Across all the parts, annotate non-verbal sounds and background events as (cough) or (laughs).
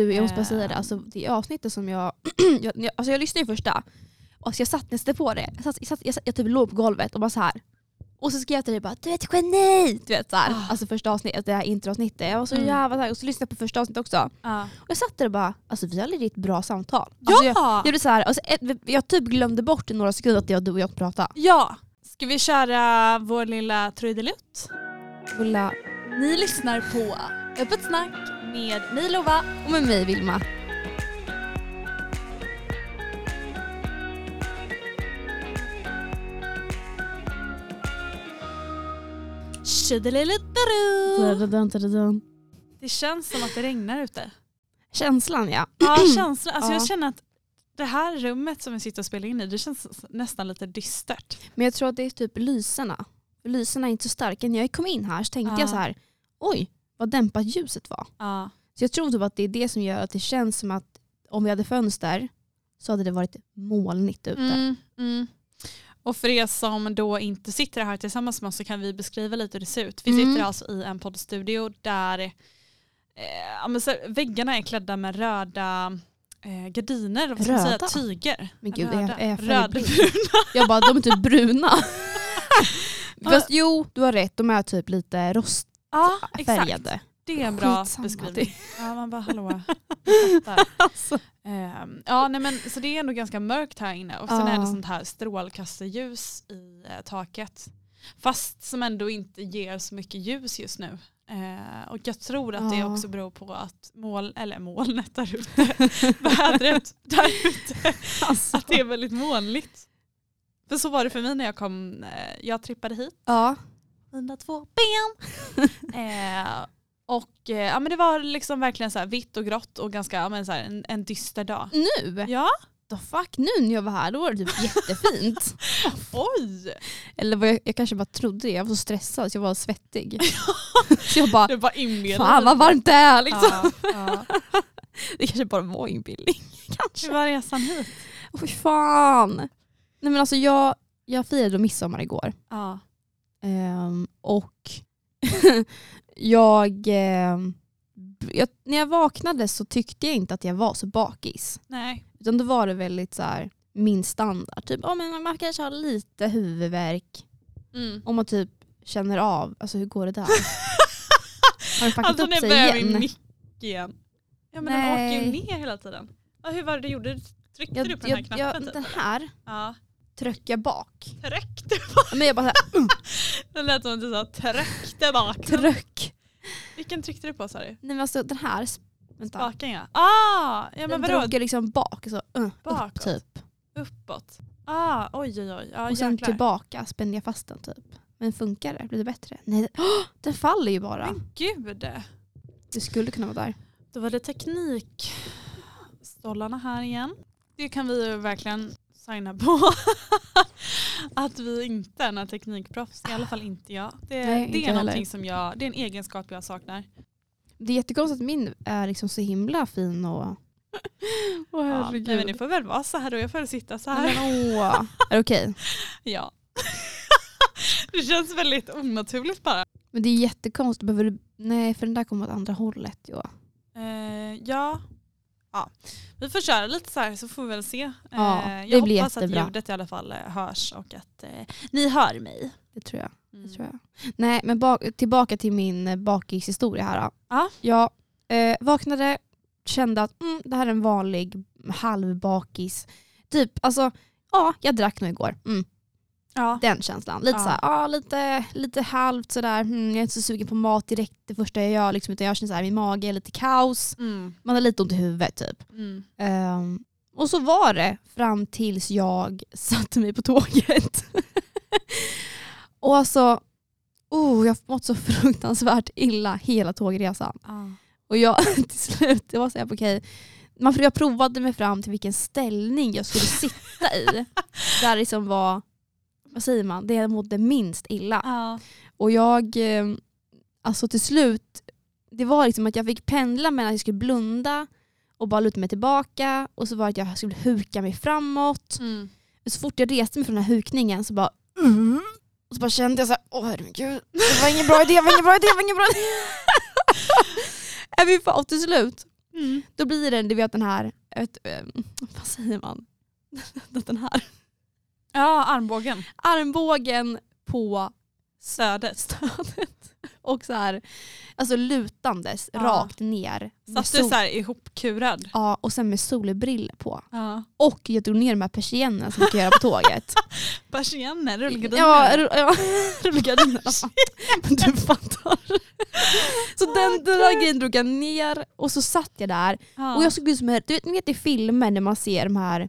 Du, jag måste bara säga det, Ehm. alltså, det avsnittet som jag, (clears throat) jag, jag, alltså jag lyssnade ju första, och så jag satt nästan på det, jag, satt, jag, satt, jag, satt, jag typ låg på golvet och bara så här. Och så skrev jag till dig bara du är ett geni! Du vet såhär, Ah. alltså första avsnittet, det här introavsnittet. Jag var så Mm. jävla taggad och så lyssnade jag på första avsnittet också. Ja. Och jag satt där och bara, alltså vi har ett bra samtal. Alltså, jag, ja! jag, blev så här, alltså, jag typ glömde bort i några sekunder att var du och jag pratade. ja! Ska vi köra vår lilla trudelutt? Ulla, Ni lyssnar på Öppet snack med mig Lova. och med mig Vilma. Det känns som att det regnar ute. Känslan ja. Ja, (clears throat) känslan. Alltså Ja. Jag känner att det här rummet som vi sitter och spelar in i, det känns nästan lite dystert. Men jag tror att det är typ lyserna. Lyserna är inte så starka. När jag kom in här så tänkte Ja. jag så här, oj vad dämpat ljuset var. Ja. Så jag tror typ att det är det som gör att det känns som att om vi hade fönster så hade det varit molnigt ute. Mm, mm. Och för er som då inte sitter här tillsammans med oss så kan vi beskriva lite hur det ser ut. Vi Mm. sitter alltså i en poddstudio där eh, så, väggarna är klädda med röda eh, gardiner, vad ska man säga, tyger. Men gud, röda. är- är? Rödbruna. (laughs) Jag bara, de är typ bruna. (laughs) Fast jo, du har rätt. De är typ lite Ja, exakt. rostfärgade. Det är en bra Skitsamma, beskrivning. Ja, man bara hallå. (laughs) Alltså. Ehm, ja, nej, men, så det är ändå ganska mörkt här inne och sen Ja. är det sånt här strålkastarljus i eh, taket. Fast som ändå inte ger så mycket ljus just nu. Eh, och jag tror att det också beror på att mål, eller molnet där ute, (laughs) vädret där ute, Alltså. att det är väldigt molnigt. För så var det för mig när jag kom, eh, jag trippade hit Ja. Mina två ben. (laughs) eh, och eh, ja, men det var liksom verkligen så här vitt och grått och ganska ja, men så en, en dyster dag. Nu? Ja, The fuck, nu när jag var här då var det typ jättefint. (laughs) oj! Eller jag, jag kanske bara trodde det. Jag var så stressad så jag var svettig. (laughs) så jag bara, inbillat. fan vad varmt det är liksom. Ja, ja. Det kanske bara var inbildning. Hur kanske. var resan hit? Fy fan. Nej men alltså jag, jag firade midsommar igår. Ja. Ehm, och (laughs) jag, ehm, jag, när jag vaknade så tyckte jag inte att jag var så bakis. Nej. Utan då var det väldigt så här, min standard. Typ, oh, men man kanske har lite huvudvärk. Mm. Om man typ känner av, alltså hur går det där? (laughs) Har det fuckat Alltså upp sig igen? mick igen. Ja men den åker ju Nej. ner hela tiden. Ja, hur var det du gjorde? Tryckte Jag, du på den här jag, knappen? jag, typ, den här Ja. Tryckte bak. Tryckte på. Men jag bara så här, (laughs) Det lät som att du sa tryckte bak. tryck. Vilken tryckte du på sa du? Nej men alltså den här, vänta. Spaken ja. Ah, ja men den vadå? drog jag liksom bak, så, uh, Bakåt? upp typ. Uppåt? Ah, oj oj oj. Ja, och sen jäklar. tillbaka spände jag fast den typ. Men funkar det? Blir det bättre? Nej, det- åh, den faller ju bara. Men gud. Det skulle kunna vara där. Då var det teknikstollarna här igen. Det kan vi ju verkligen signa på. (laughs) att vi inte är några teknikproffs. I alla fall inte jag. Det, Nej, inte det är heller. någonting som jag, det är en egenskap jag saknar. Det är jättekonstigt att min är liksom så himla fin och... (laughs) Åh Ja, nej, men det får väl vara så här då. Jag får väl sitta så här. Men, åh. (laughs) Är det okej? Ja. det känns väldigt onaturligt bara. Men det är jättekonstigt. Behöver du... Nej, för den där kommer åt andra hållet. Ja. Eh, ja. Ja, vi får köra lite så här så får vi väl se. Ja, Eh, det jag hoppas att ljudet i alla fall eh, hörs och att eh, ni hör mig. Det tror jag. Mm. Det tror jag. Nej, men bak, tillbaka till min eh, bakishistoria här. Då. Ja. Jag eh, vaknade, kände att mm, det här är en vanlig halvbakis. Typ, alltså, ja, jag drack nog igår. Mm, Ja. den känslan. Lite Ja. så här, ja, lite, lite halvt sådär. Mm, jag är inte så sugen på mat direkt det första jag gör. Liksom, utan jag känner här, min mage är lite kaos. Mm. Man har lite ont i huvudet typ. Mm. Ehm, och så var det fram tills jag (laughs) satte mig på tåget. (laughs) och alltså, oh, jag har mått så fruktansvärt illa hela tågresan. Ja. Och jag (laughs) till slut, det var så här, okej, man, jag provade mig fram till vilken ställning jag skulle sitta i. där liksom var, vad säger man, det jag mådde minst illa. Ja. Och jag, eh, alltså till slut, det var liksom att jag fick pendla mellan att jag skulle blunda och bara luta mig tillbaka och så var det att jag skulle huka mig framåt. Mm. Så fort jag reste mig från den här hukningen så bara mm. och så bara kände jag så här, åh herregud, det var ingen bra idé, det var ingen bra idé, det var ingen bra idé. (laughs) Fan, och till slut, Mm. Då blir det, du vet den här, ett, eh, vad säger man? (laughs) den här Ja, armbågen. armbågen på Södet. stödet. (laughs) Och så här, alltså lutandes Ja. rakt ner. Satt du sol- så här ihopkurad? Ja, och sen med solbrillor på. Ja. Och jag drog ner de här persiennerna som man kan göra på tåget. (laughs) Persienner, rullgardiner. ja, ru- ja (laughs) rullgardinerna. Men du fattar. Så den, den där grejen drog jag ner och så satt jag där. Ja. Och jag såg ut som, du vet, ni vet i filmer när man ser de här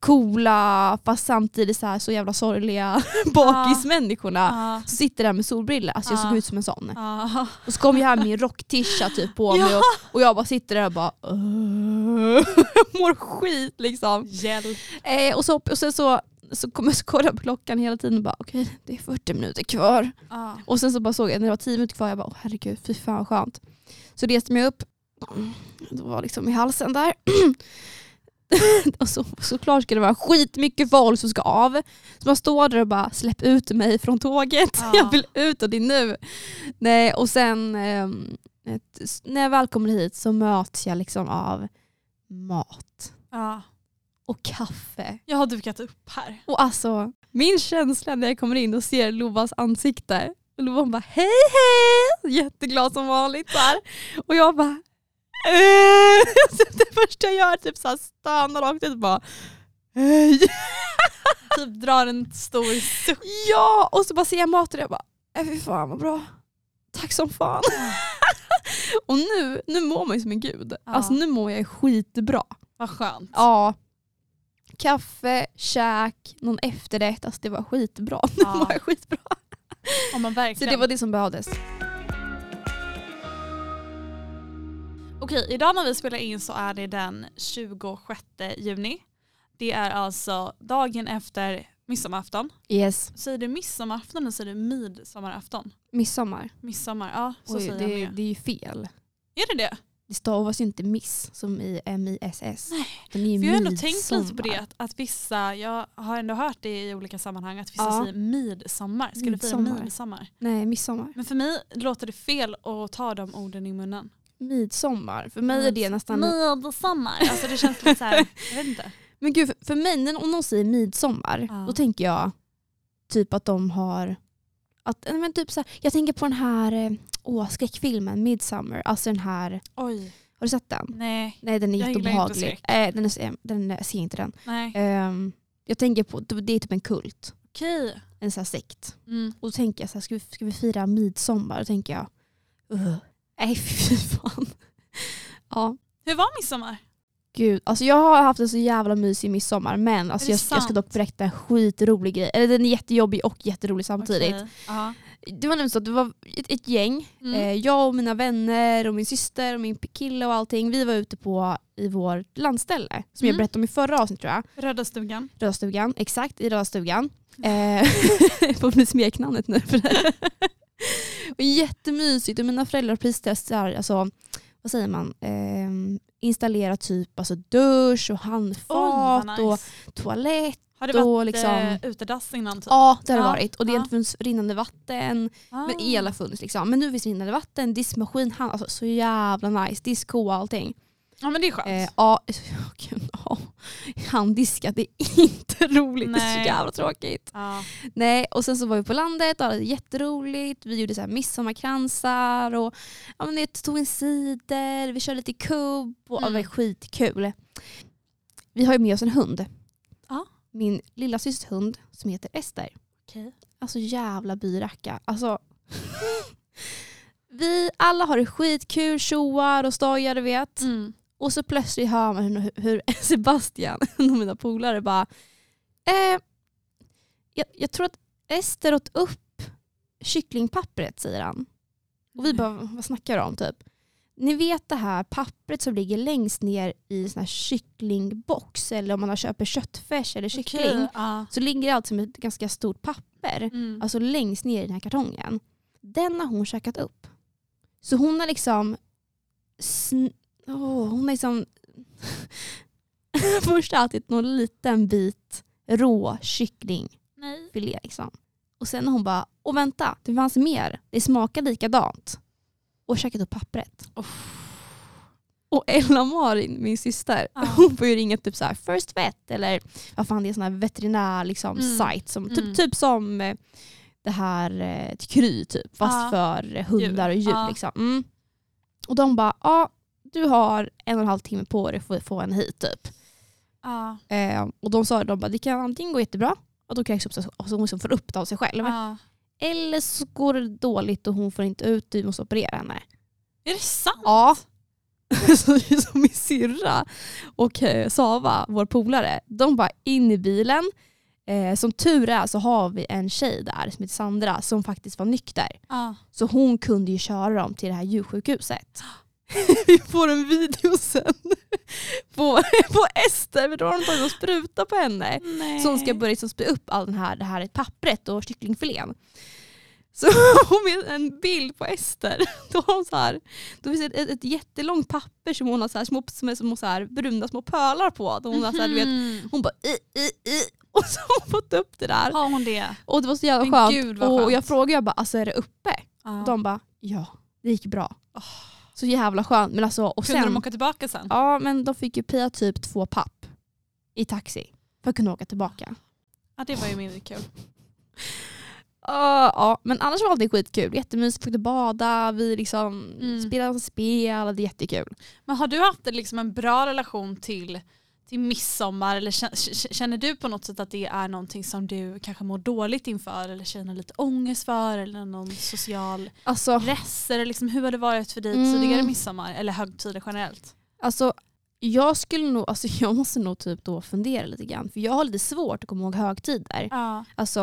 coola fast samtidigt så, här, så jävla sorgliga (laughs) bakismänniskorna. Ja. Så sitter där med solbrillor, alltså jag såg ut som en sån. Ja. Och så kom jag här med min rocktisha typ på mig och, och jag bara sitter där och bara (laughs) mår skit liksom. Hjälp. Eh, och, så, och sen så, så kommer jag kolla på klockan hela tiden och bara okej det är 40 minuter kvar. Ja. Och sen så bara såg jag när det var 10 minuter kvar, jag bara åh, herregud fy fan skönt. Så reste mig upp, det var liksom i halsen där. (clears throat) (laughs) och så, såklart ska det vara skitmycket folk som ska av. Så man står där och bara släpp ut mig från tåget, (laughs) Ja. jag vill ut och det är nu. Nej, och sen ett, när jag väl kommer hit så möts jag liksom av mat Ja. och kaffe. Jag har dukat upp här. Och alltså min känsla när jag kommer in och ser Lovas ansikte. Och Lovan bara hej hej! Jätteglad som vanligt så här. Och jag bara eh. (laughs) Det första jag gör typ så här stannar rakt ut och bara hej. (laughs) Typ drar en stor suck. Ja! Och så bara ser jag maten och jag bara äh, fy fan vad bra. Tack som fan. (laughs) och nu, nu mår man ju som en gud. Ja. Alltså nu mår jag skitbra. Vad skönt. Ja. Kaffe, käk, någon efterrätt. Alltså det var skitbra. Nu Ja. mår jag skitbra. Man Så verkligen. det var det som behövdes. Okej, idag när vi spelar in så är det den 26 juni. Det är alltså dagen efter midsommarafton. Yes. Säger du midsommarafton eller säger du midsommarafton? Midsommar. Midsommar, ja så Oj, säger det, jag med. det är ju fel. Är det det? Det stavas ju inte miss som i M-I-S-S. Nej. För jag har ändå tänkt lite på midsommar. det, att, att vissa, jag har ändå hört det i olika sammanhang, att vissa Ja. säger midsommar. Ska du fira Midsommar. midsommar? Nej, midsommar. Men för mig låter det fel att ta de orden i munnen. Midsommar. För mig är det nästan... Midsommar. Alltså det känns lite såhär, (laughs) jag vet inte. Men gud, för- för mig, när, om någon säger midsommar, Ja. då tänker jag typ att de har... Att, men typ så här, jag tänker på den här eh, åh, skräckfilmen Midsummer. Alltså den här... Oj, Har du sett den? nej, Nej, den är Jag gillar inte jätteobehaglig. Eh, den är, den, ser inte den. nej. Ehm, jag tänker på, det är typ en kult. Okej. En sån här sekt. Mm. Och då tänker jag så här, ska vi, ska vi fira midsommar? Då tänker jag, uh, nej (laughs) fy fan. ja, Hur var midsommar? gud. Alltså jag har haft en så jävla mysig midsommar men alltså jag, jag ska dock berätta en skitrolig grej. Eller den är jättejobbig och jätterolig samtidigt. Ja. Det var nämligen så att det var ett, ett gäng, Mm. eh, jag och mina vänner och min syster och min kille och allting. Vi var ute på i vårt landställe som jag Mm. berättade om i förra avsnittet tror jag. Röda stugan. Röda stugan, exakt i Röda stugan. (laughs) Eh, (laughs) jag får bli smeknamnet nu för det. Och jättemysigt och mina föräldrar pristestar, alltså, vad säger man, eh, installera typ alltså dusch och handfat och nice. toalett. Har det varit liksom- eh, utedass innan? Typ? Ja det har det Ja, varit och det har funnits rinnande vatten, Ah. men el har funnits liksom. Men nu finns rinnande vatten, diskmaskin, hand, alltså, så jävla nice, disko och allting. Ja men det är skönt. Eh, ja, (laughs) handdiska, det är inte roligt, det är Nej. så jävla tråkigt. ja. Nej, och sen så var vi på landet och hade det jätteroligt. Vi gjorde så här midsommarkransar och ja, men det tog en cider, vi körde lite kubb och ja, det var Mm. skitkul. Vi har ju med oss en hund. Ja. Min lilla systers hund som heter Ester. Okej. Alltså jävla byracka. Alltså, (laughs) vi alla har det skitkul, tjoar och stojar du vet. Mm. Och så plötsligt hör man hur, hur (laughs) Sebastian, en av mina polare, bara eh, jag, jag tror att Ester åt upp kycklingpappret, säger han. Och vi bara, vad snackar du om typ? Ni vet det här pappret som ligger längst ner i en sån här kycklingbox eller om man har köper köttfärs eller kyckling. Okej, ja. Så ligger det allt som ett ganska stort papper, Mm. alltså längst ner i den här kartongen. Den har hon käkat upp. Så hon har liksom... Åh, hon liksom... (laughs) Först ätit någon liten bit rå kycklingfilé. Liksom. Och sen hon bara, och vänta, det fanns mer. Det smakar likadant. Och käkat upp pappret. Och Ella-Marin, min syster, Ja. (laughs) hon får ju ringa typ så här First Vet eller vad fan det är sån här veterinär liksom, Mm. sajt. Som, typ, Mm. typ som eh, det här eh, Kry typ, fast Ja. för hundar och djur. Ja. Liksom. Mm. Och de bara, ja du har en och en halv timme på dig för att få en hit typ. Ja. Eh, och de sa de bara, det kan antingen gå jättebra och då kräks upp sig och så hon liksom får upp det av sig själv. Ja. Eller så går det dåligt och hon får inte ut vi måste operera henne. Är det sant? Ja. (laughs) så, min syrra och eh, Sava, vår polare, de bara in i bilen. Eh, som tur är så har vi en tjej där som heter Sandra som faktiskt var nykter. Ja. Så hon kunde ju köra dem till det här djursjukhuset. (gasps) (gasps) (laughs) vi får en video sen på, på Ester, för då har de tagit och spruta på henne. Nej. Hon ska börja liksom spy upp all den här, det här pappret och kycklingfilén. Så (laughs) vi en bild på Ester. (laughs) Då har hon så här, då finns det ett, ett jättelångt papper som hon har så här små, som är små så här bruna små pölar på. Då hon, har så här, du vet, Mhm. hon bara i, i, i. Och så har hon fått upp det där. Har hon det? Och det var så jävla Men skönt. gud, vad och skönt. jag frågade jag bara, alltså är det uppe? Ja. Och de bara, ja det gick bra. Så jävla skönt. Men alltså, och Kunde sen, de åka tillbaka sen? Ja men de fick ju pia typ två papp i taxi för att kunna åka tillbaka. Ja det var ju mindre kul. Ja, ja, men annars var det skitkul. Jättemysigt, vi fick bada, vi liksom Mm. spelade spel, det är jättekul. Men har du haft liksom en bra relation till, till midsommar eller kä- kä- känner du på något sätt att det är någonting som du kanske mår dåligt inför eller känner lite ångest för eller någon social Alltså, press? Eller liksom, hur har det varit för dig Mm. tidigare midsommar eller högtider generellt? alltså jag skulle nog, alltså (laughs) jag måste nog typ då fundera lite grann. För jag har lite svårt att komma ihåg högtider. Ja. Alltså,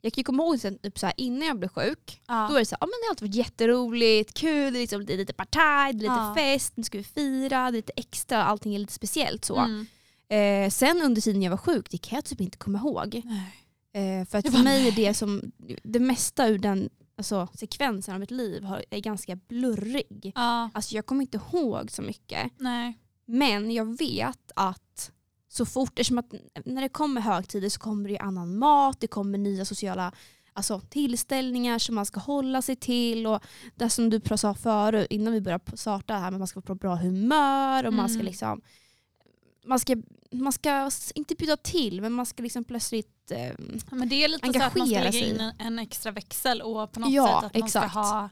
jag kan ju komma ihåg sen, typ så här, innan jag blev sjuk. Ja. Då är det så här, ja, men det har alltid varit jätteroligt, kul, det är, liksom, det är lite partaj, det är lite Ja. fest, nu ska vi fira, det är lite extra, allting är lite speciellt så. Mm. Eh, sen under tiden jag var sjuk, det kan jag typ inte komma ihåg. Eh, för att för mig är det som, det mesta ur den alltså, sekvensen av mitt liv har, är ganska blurrig. Ja. Alltså jag kommer inte ihåg så mycket. Nej. Men jag vet att så fort, eftersom att när det kommer högtider så kommer det annan mat, det kommer nya sociala alltså, tillställningar som man ska hålla sig till. Och det som du sa förut innan vi började starta här, men man ska vara på bra humör och man ska Mm. liksom man ska, man ska inte bjuda till men man ska liksom plötsligt eh, Men det är lite så att man ska lägga sig. in en, en extra växel och på något Ja, sätt att man exakt. ska ha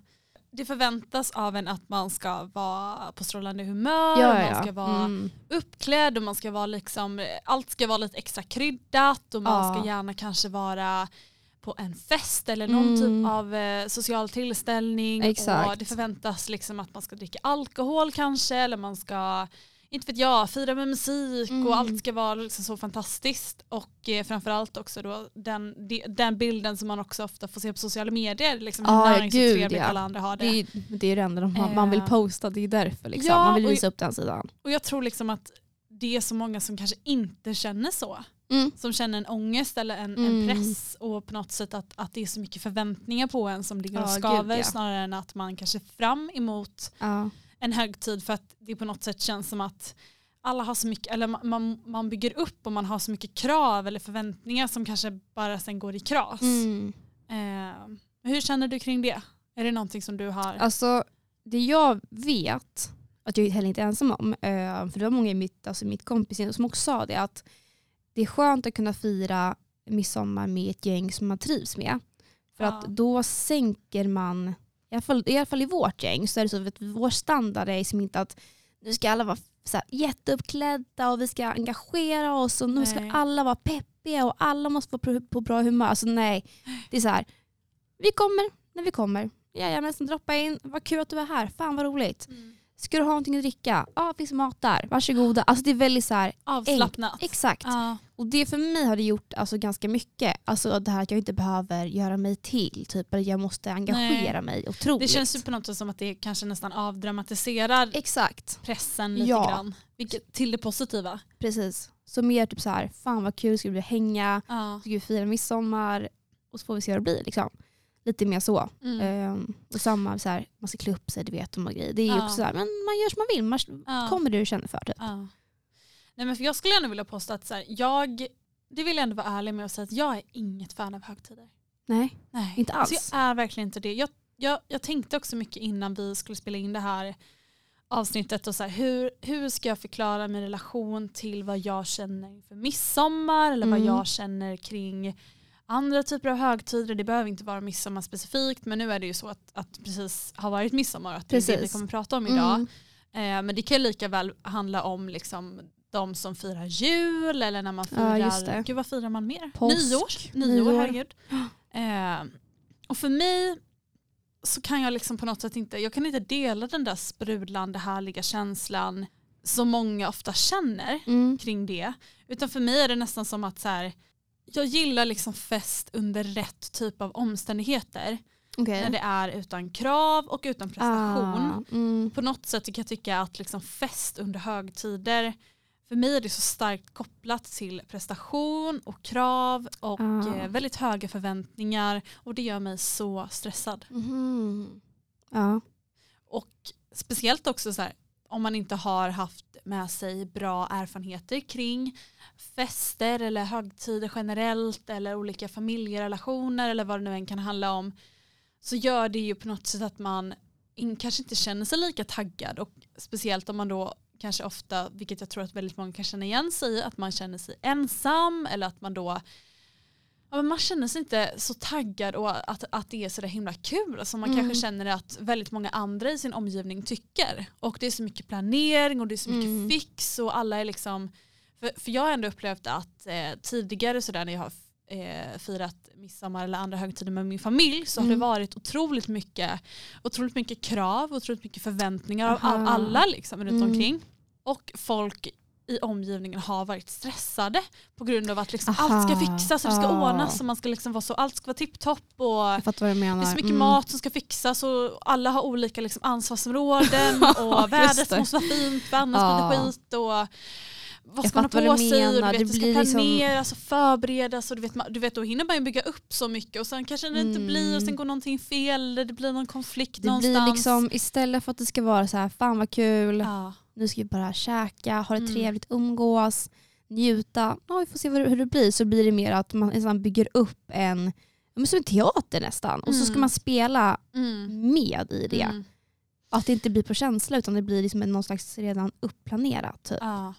det förväntas av en att man ska vara på strålande humör, ja, och ja. man ska vara Mm. uppklädd och man ska vara liksom, allt ska vara lite extra kryddat och man Ja. ska gärna kanske vara på en fest eller någon Mm. typ av eh, social tillställning och Exakt. det förväntas liksom att man ska dricka alkohol kanske eller man ska inte vet jag, fira med musik Mm. och allt ska vara liksom så fantastiskt och eh, framförallt också då den, de, den bilden som man också ofta får se på sociala medier, liksom hur Ja, näringsigt gud, trevligt ja. alla andra har det. Det, är, det är det enda de, har- man vill Eh. posta, det är därför. Liksom. Ja, man vill och- visa upp den sidan. Och jag tror liksom att det är så många som kanske inte känner så. Mm. Som känner en ångest eller en, en Mm. press och på något sätt att, att det är så mycket förväntningar på en som ligger och skaver gud, ja. snarare än att man kanske fram emot Ja. En högtid för att det på något sätt känns som att alla har så mycket, eller ma- man, man bygger upp och man har så mycket krav eller förväntningar som kanske bara sen går i kras. Mm. Eh, hur känner du kring det? Är det någonting som du har? Alltså det jag vet, att jag är heller inte ensam om, eh, för det var många i mitt, alltså mitt kompisgäng som också sa det, att det är skönt att kunna fira midsommar med ett gäng som man trivs med. För Ja. att då sänker man, i alla, fall, i alla fall i vårt gäng, så är det så att vår standard är liksom inte att nu ska alla vara så här jätteuppklädda och vi ska engagera oss och nu ska Nej. alla vara peppiga och alla måste vara på, på bra humör. Alltså nej, det är så här, vi kommer när vi kommer. Jajamensan, droppa in. Vad kul att du är här. Fan vad roligt. Mm. Ska du ha någonting att dricka? Ja, det finns mat där. Varsågoda. Alltså det är väldigt så här, Avslappnat. exakt. Ja. Och det för mig har det gjort alltså, ganska mycket. Alltså det här att jag inte behöver göra mig till. Typ, eller jag måste engagera mig otroligt. Det känns ju på något sätt som att det kanske nästan avdramatiserar Exakt, pressen lite Ja. grann. Vilket, till det positiva. precis. Så mer typ så här, fan vad kul, ska vi hänga, Ja. ska vi fira midsommar och så får vi se hur det blir. Liksom. Lite mer så. Mm. Ehm, och samma, så här, man ska klä upp sig, du vet, och grejer. Det är ju Ja. också så här, men man gör som man vill. Man Ja. kommer det du känner för. Typ. Ja. Nej, men för jag skulle ändå vilja påstå att så här, jag, det vill jag ändå vara ärlig med att säga att jag är inget fan av högtider. Nej, Nej. Inte Alltså alls. jag är verkligen inte det. Jag, jag, jag tänkte också mycket innan vi skulle spela in det här avsnittet och så här, hur, hur ska jag förklara min relation till vad jag känner inför midsommar eller vad Mm. jag känner kring andra typer av högtider. Det behöver inte vara midsommar specifikt men nu är det ju så att, att precis har varit midsommar att det är det vi Precis. kommer prata om idag. Mm. Eh, men det kan lika väl handla om liksom de som firar jul eller när man Ja, firar, det. gud vad firar man mer? Påsk. Nyår. Nyår, Nyår. herregud. Eh, och för mig så kan jag liksom på något sätt inte, jag kan inte dela den där sprudlande härliga känslan som många ofta känner Mm. kring det. Utan för mig är det nästan som att så här, jag gillar liksom fest under rätt typ av omständigheter. Okej. När det är utan krav och utan prestation Ah, mm. på något sätt kan jag tycka att liksom fest under högtider för mig är det så starkt kopplat till prestation och krav och Ah. eh, väldigt höga förväntningar och det gör mig så stressad. Mhm. Ja. Och speciellt också så här, om man inte har haft med sig bra erfarenheter kring fester eller högtider generellt eller olika familjerelationer eller vad det nu än kan handla om så gör det ju på något sätt att man in, kanske inte känner sig lika taggad. Och speciellt om man då kanske ofta, vilket jag tror att väldigt många kan känna igen sig i, att man känner sig ensam eller att man då ja, men man känner sig inte så taggad och att, att det är så där himla kul som man Mm. kanske känner att väldigt många andra i sin omgivning tycker. Och det är så mycket planering och det är så mycket Mm. fix och alla är liksom för, för jag har ändå upplevt att eh, tidigare sådär när jag har eh, firat midsommar eller andra högtider med min familj så har Mm. det varit otroligt mycket, otroligt mycket krav, otroligt mycket förväntningar av, av Aha. alla liksom, runt Mm. omkring. Och folk i omgivningen har varit stressade på grund av att liksom allt ska fixas och det ska ordnas och man ska liksom vara så, allt ska vara tipptopp och det är så mycket Mm. mat som ska fixas och alla har olika liksom ansvarsområden (laughs) och vädret måste vara fint för annars blir det skit och vad ska man ha på sig och du vet, Det det ska liksom- planeras och förberedas och du vet, du vet då hinner man ju bygga upp så mycket och sen kanske det inte Mm. blir och sen går någonting fel eller det blir någon konflikt Det någonstans. blir liksom istället för att det ska vara så här, fan vad kul, ja. nu ska vi bara käka, ha det Mm. trevligt, umgås, njuta. Ja, vi får se hur det blir. Så blir det mer att man nästan bygger upp en, men som en teater nästan. Och så ska Mm. man spela Mm. med i det. Mm. Att det inte blir på känsla utan det blir liksom någon slags redan uppplanerat. Typ. Ja.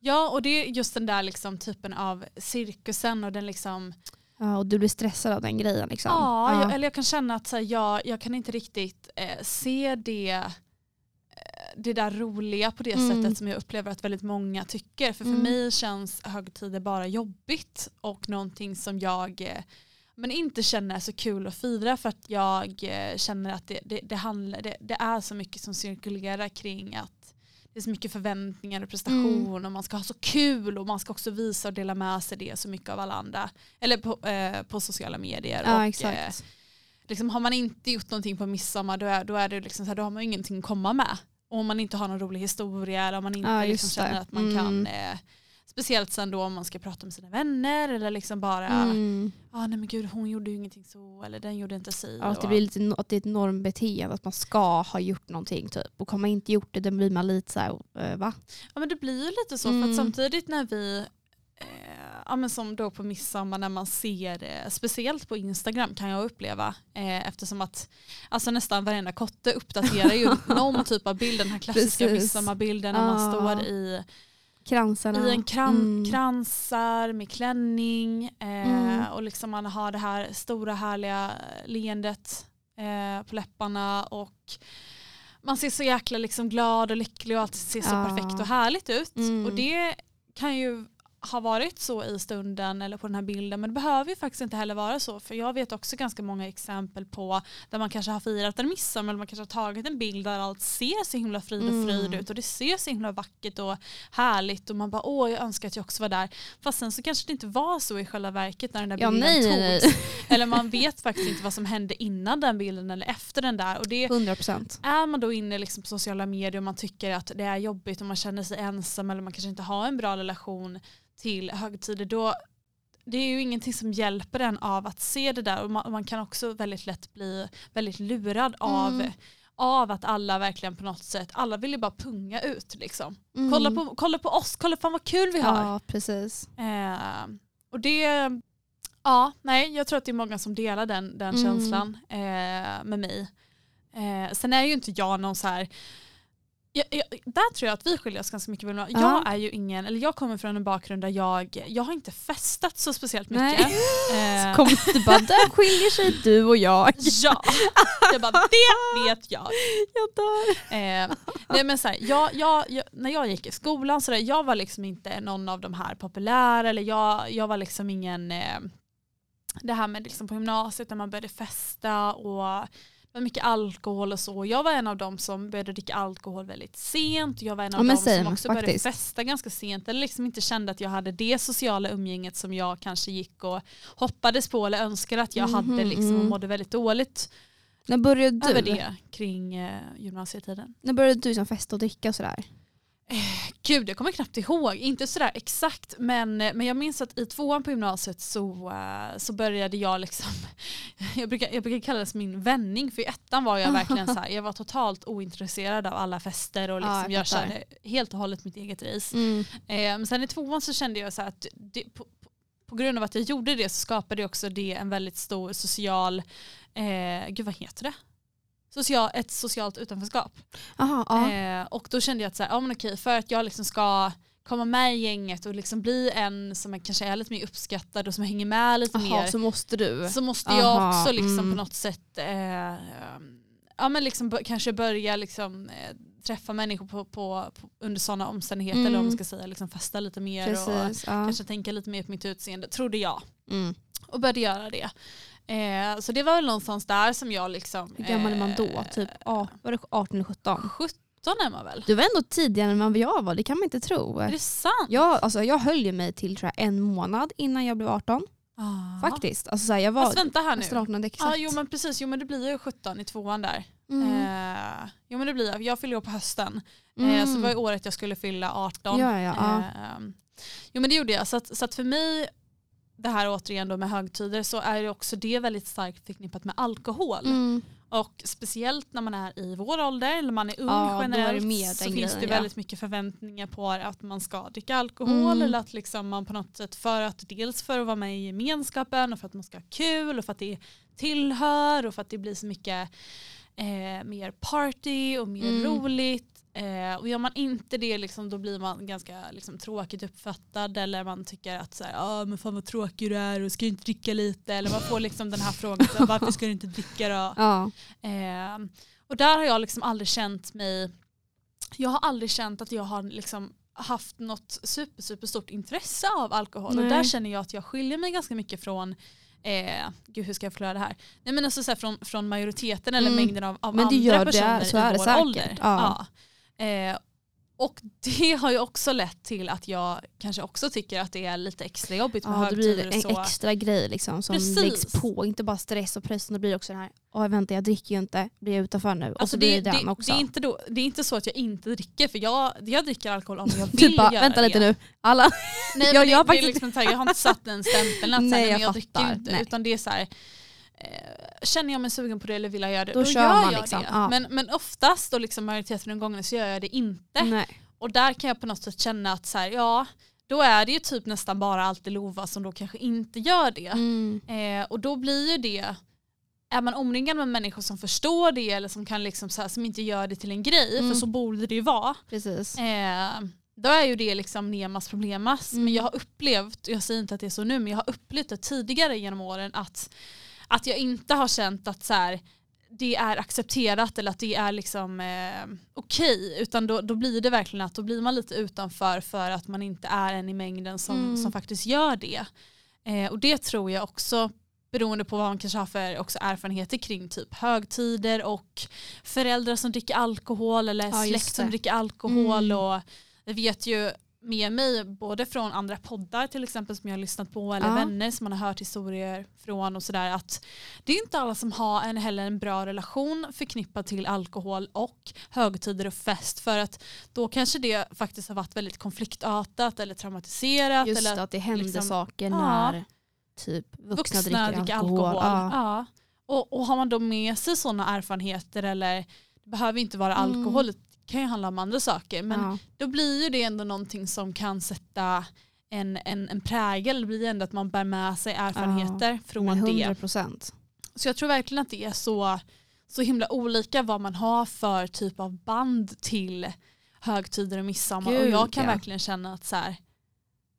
Ja och det är just den där liksom typen av cirkusen och den liksom Ja, och du blir stressad av den grejen. Liksom. Ja, Jag, eller jag kan känna att så här, jag, jag kan inte riktigt eh, se det, eh, det där roliga på det Mm. sättet som jag upplever att väldigt många tycker. För för Mm. mig känns högtider bara jobbigt och någonting som jag eh, men inte känner är så kul att fira för att jag eh, känner att det, det, det, handlar, det, det är så mycket som cirkulerar kring att det är så mycket förväntningar och prestation Mm. och man ska ha så kul och man ska också visa och dela med sig det så mycket av alla andra. Eller på, eh, på sociala medier. Ja, och, eh, exakt. liksom, har man inte gjort någonting på midsommar då, är, då, är det liksom så här, då har man ingenting att komma med. Och om man inte har någon rolig historia eller om man inte Ja, liksom känner att man Mm. kan eh, Speciellt sen då om man ska prata med sina vänner eller liksom bara Mm. ah, nej men gud hon gjorde ju ingenting så eller den gjorde inte si. Ja, att det blir lite att det är ett normbeteende, att man ska ha gjort någonting. Typ. Och har man inte gjort det, då blir man lite så här, va? Ja men det blir ju lite så för Mm. att samtidigt när vi eh, Ja, men som då på midsommar när man ser, eh, speciellt på Instagram kan jag uppleva eh, eftersom att alltså nästan varenda kotte uppdaterar ju (laughs) någon typ av bild, den här klassiska midsommarbilden när man Ah. står i, Kransarna. i en kran, Mm. kransar med klänning eh, Mm. och liksom man har det här stora härliga leendet eh, på läpparna och man ser så jäkla liksom glad och lycklig och allt ser så Ja. perfekt och härligt ut. Mm. Och det kan ju ha varit så i stunden eller på den här bilden men det behöver ju faktiskt inte heller vara så för jag vet också ganska många exempel på där man kanske har firat en midsommar eller man kanske har tagit en bild där allt ser så himla frid och fröjd Mm. ut och det ser så himla vackert och härligt och man bara åh jag önskar att jag också var där fast sen så kanske det inte var så i själva verket när den där Ja, bilden nej, togs nej, nej. eller man vet faktiskt inte vad som hände innan den bilden eller efter den där och det 100 procent. är man då inne liksom på sociala medier och man tycker att det är jobbigt och man känner sig ensam eller man kanske inte har en bra relation till högtider då det är ju ingenting som hjälper en av att se det där och man, man kan också väldigt lätt bli väldigt lurad av, Mm. av att alla verkligen på något sätt, alla vill ju bara punga ut liksom. Mm. Kolla, på, kolla på oss, kolla fan vad kul vi har. Ja, precis. Eh, och det, ja, nej, jag tror att det är många som delar den, den Mm. känslan eh, med mig. Eh, sen är ju inte jag någon så här, jag, jag, där tror jag att vi skiljer oss ganska mycket. Ja. Jag är ju ingen, eller jag kommer från en bakgrund där jag, jag har inte festat så speciellt mycket. Nej. (gasps) Eh, Kom du bara, där skiljer sig du och jag. (laughs) ja, jag bara det vet jag. (laughs) Jag dör. Eh, nej men så här, jag, jag, jag, när jag gick i skolan så där, jag var liksom inte någon av de här populära eller jag, jag var liksom ingen eh, det här med liksom på gymnasiet när man började festa och var mycket alkohol och så. Jag var en av dem som började dricka alkohol väldigt sent. Jag var en av Ja, dem som same, också började faktiskt. festa ganska sent eller liksom inte kände att jag hade det sociala umgänget som jag kanske gick och hoppades på eller önskade att jag Mhm, hade liksom och mm. mådde väldigt dåligt När började över du? det kring eh, gymnasietiden. När började du som festa och dricka och sådär? Gud, jag kommer knappt ihåg. Inte sådär exakt, men, men jag minns att i tvåan på gymnasiet så, eh, så började jag liksom, (laughs) jag brukar, jag brukar kalla det som min vändning, för i ettan var jag verkligen (laughs) så här, jag var totalt ointresserad av alla fester och Ja, liksom jag jag fattar. körde helt och hållet mitt eget race. Mm. Eh, men sen i tvåan så kände jag så att det, på, på- på grund av att jag gjorde det så skapade också det en väldigt stor social, eh, gud vad heter det? Social, ett socialt utanförskap. Aha, ja. Eh, och då kände jag att så här, ja, men okej, för att jag liksom ska komma med i gänget och liksom bli en som är, kanske är lite mer uppskattad och som hänger med lite Aha, mer så måste du. så måste Aha, jag också liksom mm. på något sätt eh, ja, men liksom kanske börja liksom, eh, träffa människor på, på, på, under sådana omständigheter eller om man Mm. ska säga liksom festa lite mer och Precis. Ja. kanske tänka lite mer på mitt utseende, trodde jag. Mm. Och började göra det. Eh, så det var väl någonstans där som jag liksom... Hur gammal är man då? eh, Typ ja, var det 18 eller 17? 17 är man väl? Du var ändå tidigare än vad jag var, det kan man inte tro. Är det sant? Jag, alltså, jag höll ju mig till tror jag, en månad innan jag blev 18. Ah. Faktiskt. Alltså, så här, jag var Fast vänta här nu. 18 Ja, exakt. jo men precis, jo men det blir ju 17 i tvåan där. Mm. Eh, jo men det blir jag, jag fyller år på hösten. Eh, Mm. så det var ju året jag skulle fylla 18. Ja, ja, ja. Eh, jo men det gjorde jag, så att, så att för mig, det här återigen då med högtider, så är det också det väldigt starkt förknippat med alkohol. Mm. Och speciellt när man är i vår ålder, eller man är ung Ja, är generellt, mer så finns det grejen, ja. väldigt mycket förväntningar på att man ska dricka alkohol Mm. eller att liksom man på något sätt för att dels för att vara med i gemenskapen och för att man ska ha kul och för att det tillhör och för att det blir så mycket eh, mer party och mer Mm. roligt. Eh, och gör man inte det liksom, då blir man ganska liksom, tråkigt uppfattad eller man tycker att så här, ah, men fan vad tråkig du är och ska du inte dricka lite eller man får liksom den här frågan så (laughs) varför ska du inte dricka då? Ja. Eh, och där har jag liksom aldrig känt mig, jag har aldrig känt att jag har liksom haft något super, super stort intresse av alkohol Nej. och där känner jag att jag skiljer mig ganska mycket från Eh, gud hur ska jag förklara det här? Nej men alltså så här, från, från majoriteten eller Mm. mängden av, av Men det andra gör det, personer så i är det vår säkert. ålder. Ja. Ja. Eh, och det har ju också lett till att jag kanske också tycker att det är lite extra jobbigt med Ja, det blir högtider och en så. extra grej liksom, som Precis. läggs på. Inte bara stress och press, det blir också den här, åh vänta jag dricker ju inte, blir jag utanför nu? och Alltså så blir det, det, det, den också. det, är inte då, det är inte så att jag inte dricker för jag, jag dricker alkohol om jag (laughs) vill typ bara, göra vänta det. lite nu, alla. Nej, Jag- det, jag det faktiskt- liksom så jag har inte satt den stämpeln att Nej, jag jag, dricker inte. Nej. Utan det är så här, känner jag mig sugen på det eller vill jag göra det, Då då, kör gör man jag liksom, det. ja. Men, men oftast och liksom majoriteten av gångerna så gör jag det inte. Nej. Och där kan jag på något sätt känna att så här, ja, då är det ju typ nästan bara alltid Lova som då kanske inte gör det. Mm. Eh, och då blir ju det, är man omringad med människor som förstår det eller som, kan liksom så här, som inte gör det till en grej, Mm. för så borde det ju vara. Precis. Eh, då är ju det liksom Nemas problemas. Mm. Men jag har upplevt, jag säger inte att det är så nu, men jag har upplevt det tidigare genom åren att, att jag inte har känt att så här, det är accepterat eller att det är liksom eh, okej. Utan då, då blir det verkligen att då blir man lite utanför för att man inte är en i mängden som, Mm. som faktiskt gör det. Eh, och det tror jag också beroende på vad man kanske har för också erfarenheter kring typ högtider och föräldrar som dricker alkohol eller Ja, släkt som dricker alkohol. Mm. Och jag vet ju med mig både från andra poddar till exempel som jag har lyssnat på eller Ja. vänner som man har hört historier från och sådär att det är inte alla som har en, heller en bra relation förknippad till alkohol och högtider och fest för att då kanske det faktiskt har varit väldigt konfliktartat eller traumatiserat. Just eller att det händer liksom- saker Ja. när typ vuxna, dricker, alkohol. Ja. Ja. Och, och har man då med sig sådana erfarenheter eller det behöver inte vara Mm. alkohol, det kan ju handla om andra saker. Men Ja. då blir ju det ändå någonting som kan sätta en, en, en prägel. Det blir ändå att man bär med sig erfarenheter från Men det. 100 procent. Så jag tror verkligen att det är så, så himla olika vad man har för typ av band till högtider och midsommar. och Gud, jag kan ja. verkligen känna att så här,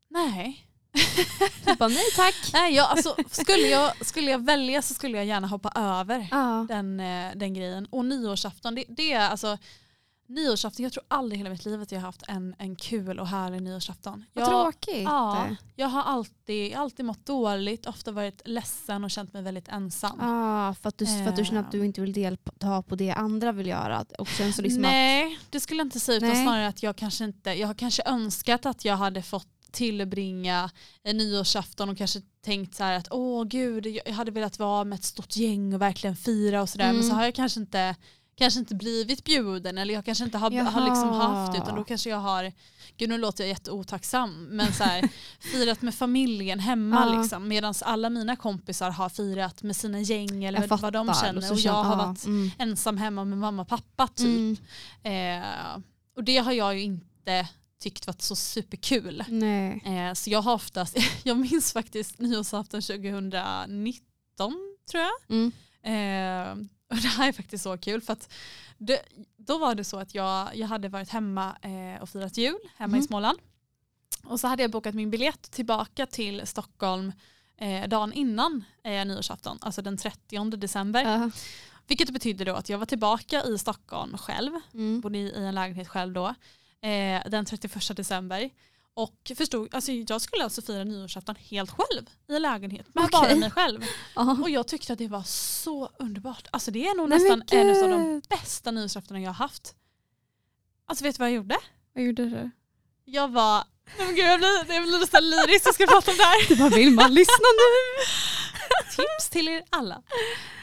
nej. Bara nej tack. (laughs) nej jag, alltså, skulle, jag, skulle jag välja så skulle jag gärna hoppa över Ja. den, eh, den grejen. Och nyårsafton, det, det är alltså nyårsafton, jag tror aldrig i hela mitt liv att jag har haft en, en kul och härlig nyårsafton. Vad Jag, tråkigt. ja, jag har alltid, alltid mått dåligt, ofta varit ledsen och känt mig väldigt ensam. Ah, för, att du, för att du känner att du inte vill delta på det andra vill göra. Och sen så liksom att, Nej, det skulle jag inte säga utan Nej. snarare att jag kanske inte, jag har kanske önskat att jag hade fått tillbringa en nyårsafton och kanske tänkt så här att åh gud, jag hade velat vara med ett stort gäng och verkligen fira och sådär men Mm. så har jag kanske inte, kanske inte blivit bjuden eller jag kanske inte har, har liksom haft utan då kanske jag har, gud nu låter jag jätteotacksam men så här, (laughs) firat med familjen hemma Ja. liksom medan alla mina kompisar har firat med sina gäng eller jag vad de känner och jag har varit mm. ensam hemma med mamma och pappa typ. Mm. Eh, och det har jag ju inte tyckt varit så superkul. Eh, så jag har oftast, (laughs) jag minns faktiskt nyårsafton 2019 tror jag. Mm. Eh, (laughs) och det här är faktiskt så kul för att det, då var det så att jag, jag hade varit hemma eh, och firat jul hemma i Mhm. Småland. Och så hade jag bokat min biljett tillbaka till Stockholm eh, dagen innan eh, nyårsafton, alltså den 30 december. Ja. Vilket betydde då att jag var tillbaka i Stockholm själv Mm. bodde i i en lägenhet själv då, eh, den 31 december. Och förstod, alltså jag skulle alltså fira nyårsafton helt själv i en lägenhet med Okej. bara mig själv. Ja. Och jag tyckte att det var så underbart. Alltså det är nog Nej, nästan en av de bästa nyårsaftonerna jag har haft. Alltså vet du vad jag gjorde? Vad gjorde du? Jag var, nej men gud jag blir, jag blir nästan lyrisk jag ska prata om det här. Du bara vill man lyssna nu? (laughs) Tips till er alla.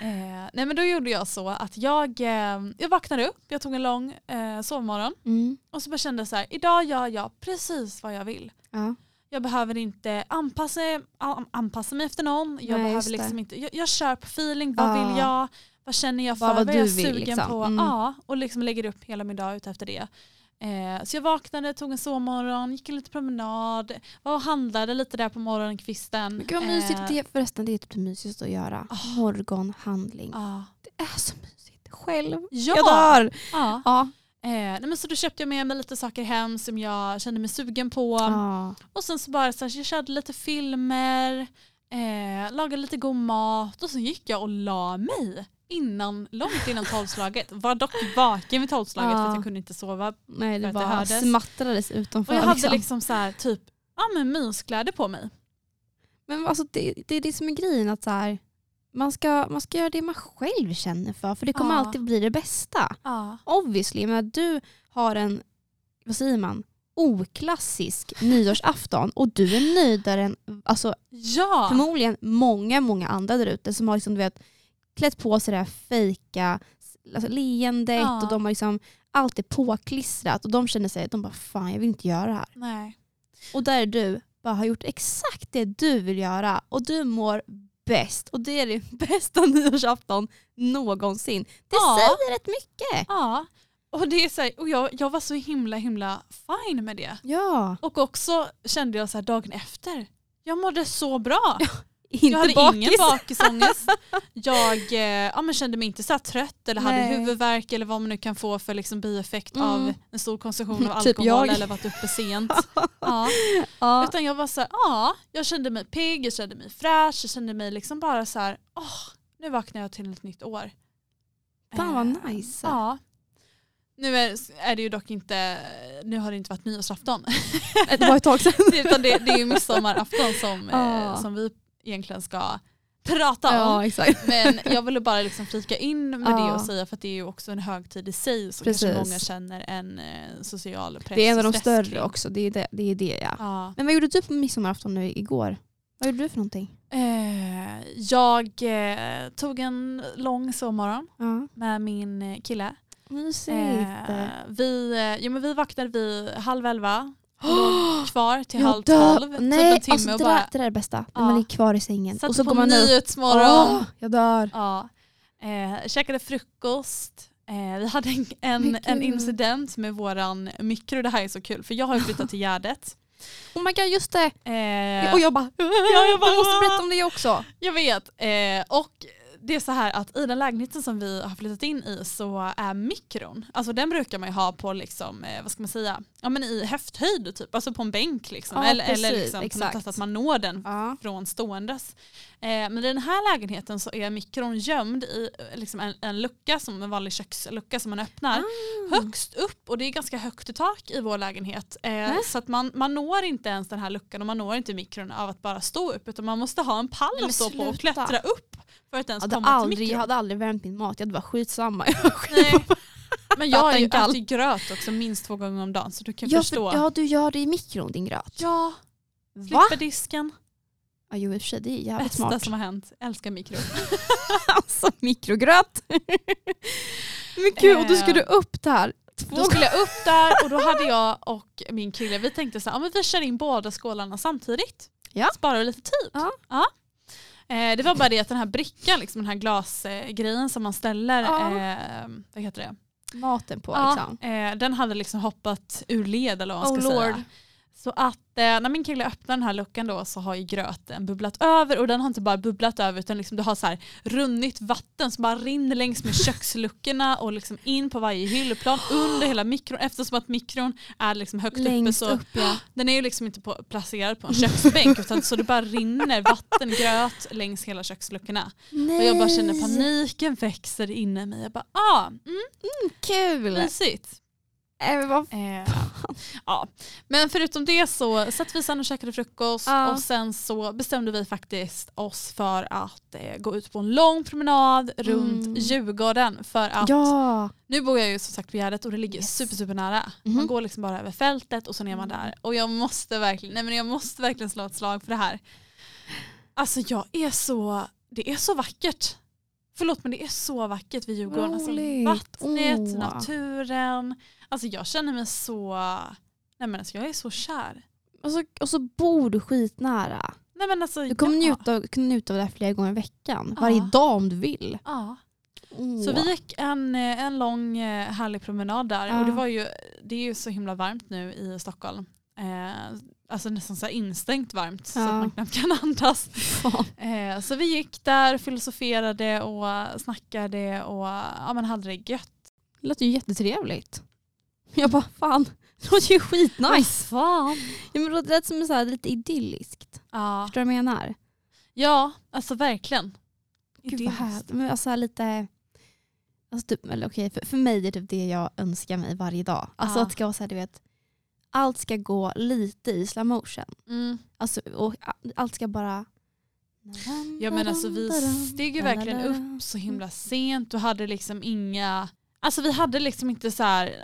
Eh, nej men då gjorde jag så att jag, eh, jag vaknade upp, jag tog en lång eh, sovmorgon Mm. och så bara kände jag så här, idag gör jag precis vad jag vill. Ja. Jag behöver inte anpassa, an- anpassa mig efter någon. Jag, Nej, behöver liksom inte, jag, jag kör på feeling, vad Ja. vill jag? Vad känner jag för? Vad- vad vad är jag du vill, sugen liksom. på? Mm. Ja, och liksom lägger upp hela min dag ut efter det. Eh, så jag vaknade, tog en sovmorgon, gick en liten promenad, var och handlade lite där på morgonkvisten. Men gud vad mysigt. Eh, Det, förresten det är typ det mysigaste att göra. Ah. Morgonhandling. ja. Det är så mysigt. Själv. Ja. Jag dör. Ja. Ja. Eh, nej men så då köpte jag med mig lite saker hem som jag kände mig sugen på. Ja. Och sen så bara så här, jag körde lite filmer, eh, lagade lite god mat och sen gick jag och la mig innan, långt innan tolvslaget. Var dock vaken vid tolvslaget för Ja. att jag kunde inte sova. Nej För det det bara hördes. smattrades utanför. Och jag hade liksom. liksom så här, typ ja, men myskläder på mig. Men alltså, det, det är det som är grejen. Att så här, man, ska, man ska göra det man själv känner för. För det kommer Ja. alltid bli det bästa. Ja. Obviously. Men du har en, vad säger man, oklassisk nyårsafton och du är nöjdare än alltså, ja. förmodligen många, många andra där ute som har liksom, du vet, klätt på sig det här fejka alltså, leendet Ja. och de har liksom allt är påklistrat och de känner sig, de bara fan jag vill inte göra det här. Nej. Och där är du, bara har gjort exakt det du vill göra och du mår bäst och det är din (laughs) bästa nyårsafton någonsin. Det Ja. säger rätt mycket. Ja. Och, det är så här, och jag, jag var så himla himla fine med det. Ja, Och också kände jag så här dagen efter, jag mådde så bra. Inte jag hade bakis. ingen bakisångest. (laughs) Jag eh, ja, men kände mig inte så trött eller hade Nej. huvudvärk eller vad man nu kan få för liksom bieffekt Mm. av en stor konsumtion av (laughs) Typ alkohol jag. eller varit uppe sent. ja. (laughs) ja. Utan jag var så här, ja, jag kände mig pigg, jag kände mig fräsch, jag kände mig liksom bara så här, åh, nu vaknar jag till ett nytt år. Fan vad Eh, nice. Ja. Nu är, är det ju dock inte, nu har det inte varit nyårsafton. Det var ett tag sedan. Utan det, det är ju midsommarafton som, Ja. eh, som vi egentligen ska prata om. Ja. Men jag ville bara liksom flika in med det Ja. och säga för att det är ju också en högtid i sig så Precis. kanske många känner en eh, social press Det är en av de större kring. också. Det är det, det, är det ja. Ja. Men vad gjorde du på midsommarafton nu igår? Vad gjorde du för någonting? Eh, jag eh, tog en lång sovmorgon med min kille. Mysigt. Eh, vi, jo, men vi vaknade vid halv elva, låg (gasps) kvar till halv tolv, Nej, typ en timme alltså, och det, bara det där är det bästa. När Ja. man ligger kvar i sängen. satte och så på går man nyhetsmorgon. Åh, jag dör. Ja. Eh, käkade frukost. Eh, vi hade en, en, en incident med våran mikro. Det här är så kul för jag har flyttat till Gärdet. Oh my god, just det. Eh, och jag bara, jag bara, du måste berätta om det också. jag vet. Eh, och det är så här att i den lägenheten som vi har flyttat in i så är mikron, alltså den brukar man ju ha på liksom, eh, vad ska man säga, ja men i höfthöjd typ, alltså på en bänk liksom. Ja, eller, precis, eller liksom på något exakt. sätt att man når den Ja. från ståendes. Eh, men i den här lägenheten så är mikron gömd i eh, liksom en, en lucka, som en vanlig kökslucka som man öppnar. Ah. Högst upp och det är ganska högt i tak i vår lägenhet. Eh, så att man, man når inte ens den här luckan och man når inte mikron av att bara stå upp utan man måste ha en pall att stå på och klättra upp för att ens Jag hade, komma till aldrig, jag mikron. hade aldrig värmt min mat, jag hade bara skitsamma. (laughs) Nej. Men jag har ju ätit gröt också minst två gånger om dagen så du kan Ja, förstå. för, ja, du gör det i mikron din gröt. Ja, slipper disken. Ja, jo, i och för sig, det är jävligt Bästa smart. som har hänt. Älskar mikro. (laughs) alltså mikrogröt. (laughs) Men gud, och då ska Eh, du upp där. Två Då skulle jag upp där och då hade jag och min kille, vi tänkte så här, ja, men vi kör in båda skålarna samtidigt. Ja. Sparar vi lite tid. Ja. Eh, det var bara det att den här brickan, liksom den här glasgrejen som man ställer, Ja. eh, vad heter det? maten på Ja, liksom. eh, den hade liksom hoppat ur led eller vad man Oh, ska Lord. säga. Så att eh, när min kille öppnar den här luckan då så har ju gröten bubblat över och den har inte bara bubblat över utan liksom du har så här runnit vatten som bara rinner längs med köksluckorna och liksom in på varje hyllplan under hela mikron eftersom att mikron är liksom högt Längst uppe så upp ja. den är ju liksom inte på, placerad på en köksbänk utan så det bara rinner vatten, gröt längs hela köksluckorna. Nej. Och jag bara känner paniken växer inne i mig. Jag bara ah, mm, Kul. mysigt. Äh, vad Eh, ja. Men förutom det så satt vi sen och käkade frukost Ja. och sen så bestämde vi faktiskt oss för att eh, gå ut på en lång promenad runt Mm. Djurgården för att Ja. nu bor jag ju som sagt på Gärdet och det ligger Yes. super super nära. Man Mhm. går liksom bara över fältet och så är man Mm. där. Och jag måste verkligen, nej men jag måste verkligen slå ett slag för det här. Alltså jag är så, det är så vackert. Förlåt men det är så vackert vid Djurgården. Alltså, vattnet, Åh. naturen. Alltså jag känner mig så, nej men alltså jag är så kär. Och så, och så bor du skitnära. Nej men alltså, Du kommer ja. njuta, kunna njuta av det här flera gånger i veckan. Ja. Varje dag om du vill. Ja. Åh. Så vi gick en, eh, en lång eh, härlig promenad där Ja. och det, var ju, det är ju så himla varmt nu i Stockholm. Eh, alltså nästan så instängt varmt så Ja. att man knappt kan andas. Eh, så vi gick där, filosoferade och snackade och ja, men hade det gött. Det låter ju jättetrevligt. Jag bara fan, (laughs) det låter ju skitnice. Fan. Ja, men det lät som så här, lite idylliskt. Ja. Förstår du vad jag menar? ja, alltså verkligen. Gud vad härligt. Men alltså lite, alltså typ, eller okej, för, för mig är det typ det jag önskar mig varje dag. Alltså Ja. att det ska vara så här, du vet, allt ska gå lite i slow motion. Mm. Alltså, och allt ska bara... Ja men alltså vi steg ju verkligen upp så himla sent och hade liksom inga, alltså vi hade liksom inte så här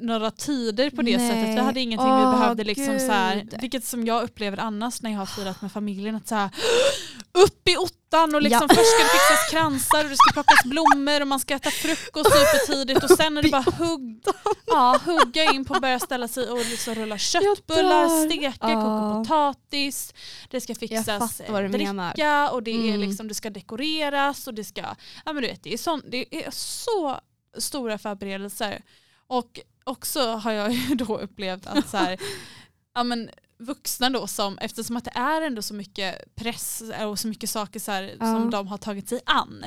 några tider på det Nej. sättet. Vi hade ingenting Åh, vi behövde liksom så här, Gud. vilket som jag upplever annars när jag har firat med familjen att så här, (gasps) upp i ottan och liksom Ja. först ska det fixas kransar och det ska plockas blommor och man ska äta frukost supertidigt och sen är det bara hugg, ja, hugga in på att börja ställa sig och liksom rulla köttbullar, steka, Ja. koka potatis, det ska fixas eh, menar. dricka och det, är Mm. liksom, det ska dekoreras och det ska, ja men du vet det är, sån, det är så stora förberedelser. Och också har jag ju då upplevt att så här, (laughs) ja men vuxna då som, eftersom att det är ändå så mycket press och så mycket saker så här, Ja. som de har tagit sig an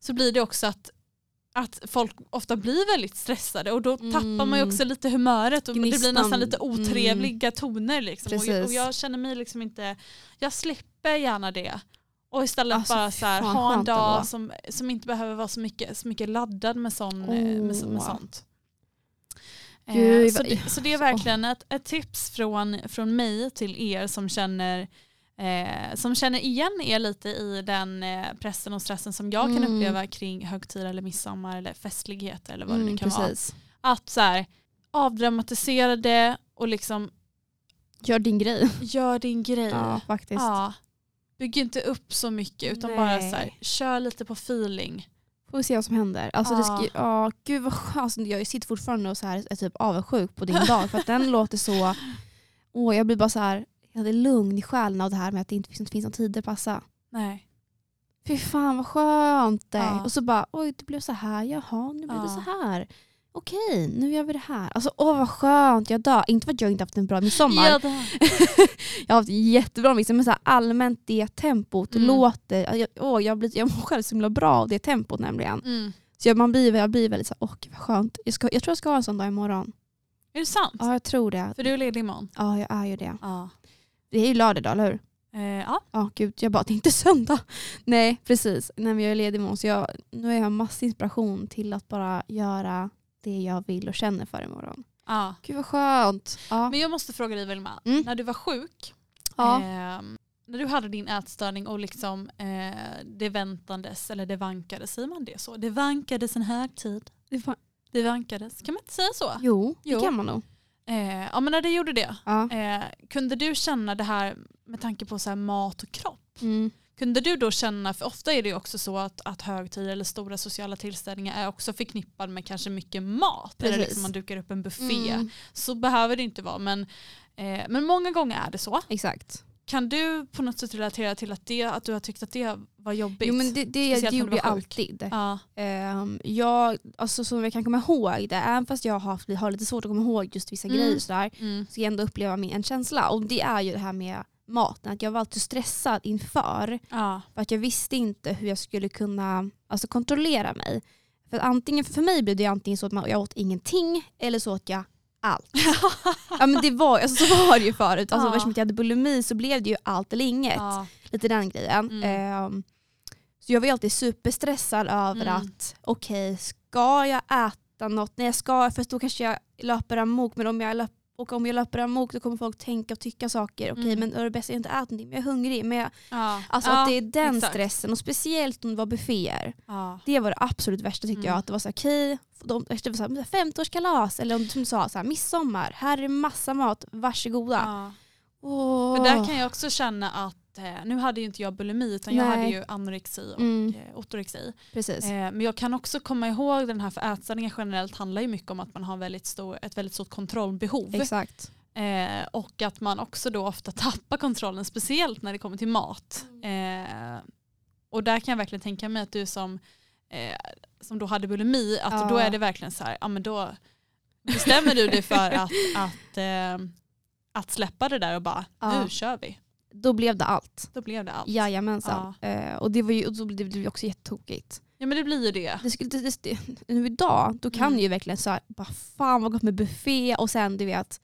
så blir det också att att folk ofta blir väldigt stressade och då tappar man ju Mm. också lite humöret och det blir Gnistan. nästan lite otrevliga toner. Liksom. Och, jag, och jag känner mig liksom inte, jag slipper gärna det. Och istället Alltså, bara så här, ha en dag som, som inte behöver vara så mycket, så mycket laddad med, sån, eh, med, så- med sånt. Eh, Gud, så, vad- det, så det är verkligen ett, ett tips från, från mig till er som känner Eh, som känner igen er lite i den eh, pressen och stressen som jag kan Mm. uppleva kring högtid eller midsommar eller festligheter eller vad det Mm, nu kan vara. precis. Att så här, avdramatisera det och liksom Gör din grej. gör din grej. Ja, faktiskt. Ja. Bygg inte upp så mycket utan bara Nej. så här, kör lite på feeling. Får vi se vad som händer. Alltså, det ska, Ja. ja, gud vad. Alltså, jag sitter fortfarande och så här, är typ avundsjuk på din dag. För att den (laughs) låter så... Åh, jag blir bara så här... Jag hade lugn i själen av det här med att det inte finns, inte finns någon tid att passa. Nej. Fy fan vad skönt. Ja. Och så bara, oj det blev så här, jaha nu blev det Ja. så här. Okej nu gör vi det här. Alltså åh vad skönt, jag dör. Inte för att jag inte haft en bra midsommar. Ja, det- (laughs) Jag har haft jättebra midsommar men så här, allmänt det tempot Mm. låter, jag, åh, jag, blir, jag mår själv så himla bra av det tempot nämligen. Mm. Så jag, man blir, jag blir väldigt så här, åh vad skönt. Jag, ska, jag tror jag ska ha en sån dag imorgon. Är det sant? Ja jag tror det. För du är ledig imorgon? Ja jag är ju det. Ja. Det är ju lördag idag, eller hur? Eh, ja. Ja gud, jag bara, inte söndag. (laughs) Nej precis, Nej, men jag är ledig imorgon så jag, nu har jag massa inspiration till att bara göra det jag vill och känner för imorgon. ja. Gud vad skönt. Ja. Men jag måste fråga dig Vilma, Mm. när du var sjuk, Ja. ehm, när du hade din ätstörning och liksom eh, det väntades, eller det vankades, säger man det så? Det vankades en högtid. Det var, Det vankades, kan man inte säga så? jo, det Jo. kan man nog. Eh, ja men när det gjorde det, Ja. eh, kunde du känna det här med tanke på så mat och kropp? Mm. Kunde du då känna, för ofta är det ju också så att, att högtider eller stora sociala tillställningar är också förknippad med kanske mycket mat. Eller Precis. liksom man dukar upp en buffé. Mm. Så behöver det inte vara men, eh, men många gånger är det så. Exakt. Kan du på något sätt relatera till att, det, att du har tyckt att det var jobbigt? Jo men det, det, det gjorde jag alltid. ja. Ehm, jag, alltså, som jag kan komma ihåg det, även fast jag har, haft, har lite svårt att komma ihåg just vissa Mm. grejer sådär, Mm. så jag ändå uppleva min en känsla. Och det är ju det här med maten, att jag var alltid stressad inför. Ja. För att jag visste inte hur jag skulle kunna alltså, kontrollera mig. För antingen, för mig blev det antingen så att man, jag åt ingenting eller så åt jag allt. (laughs) ja men det var, alltså, så var det ju förut. Alltså, Ja. Eftersom jag hade bulimi så blev det ju allt eller inget. Ja. Lite den grejen. Mm. Ehm, så jag var ju alltid superstressad över Mm. att okej, ska jag äta något? Nej jag ska, för då kanske jag löper amok. Men om jag, löp, och om jag löper amok då kommer folk tänka och tycka saker. Okej Mm. men är det bäst att jag inte äter någonting? Men jag är hungrig. Men jag, Ja. alltså ja. att det är den exakt. stressen och speciellt om det var bufféer. Ja. Det var det absolut värsta tyckte Mm. jag. Att det var så här, okej, de, det var så här, 50-årskalas eller om som du sa så här, midsommar. Här är massa mat, varsågoda. Ja. Åh. För där kan jag också känna att, eh, nu hade ju inte jag bulimi utan jag Nej. hade ju anorexi och Mm. eh, ortorexi. Precis. Eh, men jag kan också komma ihåg den här, för ätstörningar generellt handlar ju mycket om att man har väldigt stor, ett väldigt stort kontrollbehov. Exakt. Eh, och att man också då ofta (laughs) tappar kontrollen, speciellt när det kommer till mat. Mm. Och där kan jag verkligen tänka mig att du som, som då hade bulimi, att Ja. då är det verkligen så här, ja men då bestämmer du dig för (laughs) att, att, att släppa det där och bara, Ja. nu kör vi. Då blev det allt. Då blev det allt. Jajamensan. Eh, och det var ju och blev det också jättetokigt. Ja men det blir ju det. Det skulle, det, det, nu idag, då kan Mm. ju verkligen så här, bara fan vad gott med buffé och sen du vet,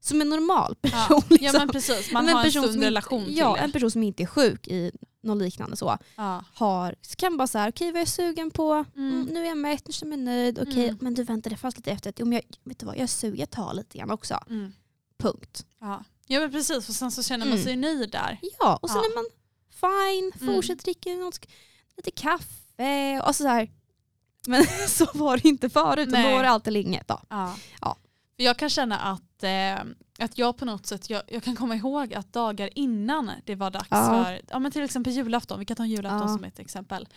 som en normal person. Ja, liksom. ja men precis, man Men en har en sund relation till Ja, det. en person som inte är sjuk i något liknande så, Ja. har, så kan bara här, okej vad är jag sugen på? Mm. Mm. nu är jag mätt, nu känner jag mig nöjd. Okej, Mm. men du vänta det fanns lite efter. Om jag, vet du vad, jag är sugen, tar lite grann också. Mm. Punkt. Ja. Ja men precis, och sen så känner man Mm. sig nöjd där. Ja, och sen Ja. är man fine, Mm. fortsätter dricka något, lite kaffe. Och så här. (laughs) Men (laughs) så var det inte förut, utan då Nej. var det allt eller inget. Då. Ja. Ja. Jag kan känna att, eh, att jag på något sätt, jag, jag kan komma ihåg att dagar innan det var dags Ja. för, ja men till exempel julafton, vi kan ta julafton Ja. som ett exempel.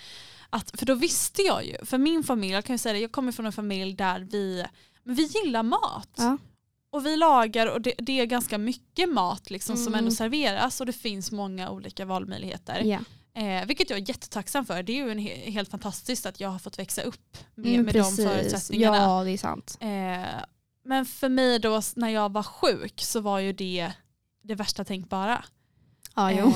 Att, för då visste jag ju, för min familj, jag kan ju säga det, jag kommer från en familj där vi, vi gillar mat. Ja. Och vi lagar och det, det är ganska mycket mat liksom som Mm. ändå serveras och det finns många olika valmöjligheter. Ja. Eh, vilket jag är jättetacksam för. Det är ju en he helt fantastiskt att jag har fått växa upp med, Mm, med de förutsättningarna. Ja, det är sant. Eh, men för mig då när jag var sjuk så var ju det det värsta tänkbara. Jo. Eh,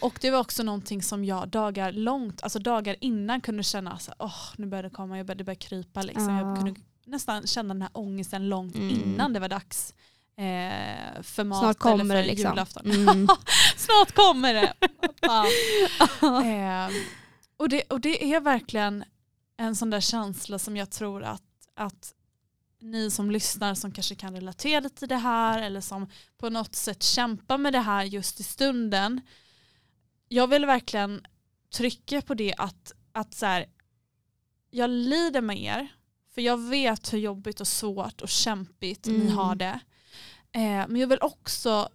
och det var också någonting som jag dagar långt, alltså dagar innan kunde känna så åh nu börjar det komma, jag började, det började krypa liksom. Ja. Jag kunde nästan känna den här ången långt Mm. innan det var dags eh, för mat Snart kommer eller för det liksom. julafton. Mm. (laughs) Snart kommer det. (laughs) Ja. Eh, och, det, och det är verkligen en sån där känsla som jag tror att, att ni som lyssnar som kanske kan relatera till det här eller som på något sätt kämpar med det här just i stunden. Jag vill verkligen trycka på det att, att så här, jag lider med er för jag vet hur jobbigt och svårt och kämpigt ni Mm. har det. Eh, men jag vill också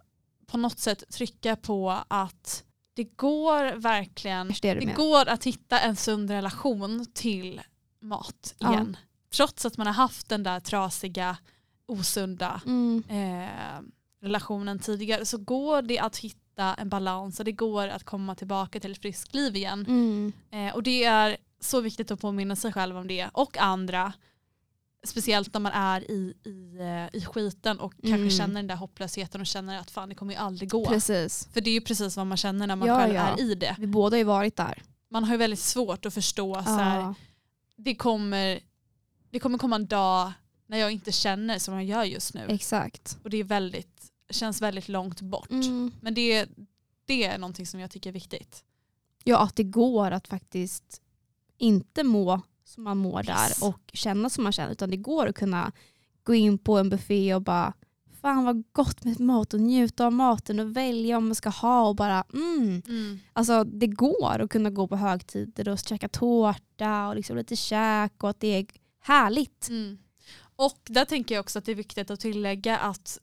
på något sätt trycka på att det går verkligen det det går att hitta en sund relation till mat Ja. igen. Trots att man har haft den där trasiga, osunda Mm. eh, relationen tidigare så går det att hitta en balans och det går att komma tillbaka till ett friskt liv igen. Mm. Eh, och det är så viktigt att påminna sig själv om det och andra. Speciellt när man är i, i, eh, i skiten och Mm. kanske känner den där hopplösheten och känner att fan det kommer ju aldrig gå. Precis. För det är ju precis vad man känner när man Ja, själv ja. är i det. Vi båda har ju varit där. Man har ju väldigt svårt att förstå så här, det, kommer, det kommer komma en dag när jag inte känner som jag gör just nu. Exakt. Och det är väldigt, känns väldigt långt bort. Mm. Men det, det är någonting som jag tycker är viktigt. Ja, att det går att faktiskt inte må som man mår Yes. där och känna som man känner. Utan det går att kunna gå in på en buffé och bara fan vad gott med mat och njuta av maten och välja vad man ska ha och bara mm. Alltså det går att kunna gå på högtider och käka tårta och liksom lite käk och att det är härligt. Mm. Och där tänker jag också att det är viktigt att tillägga att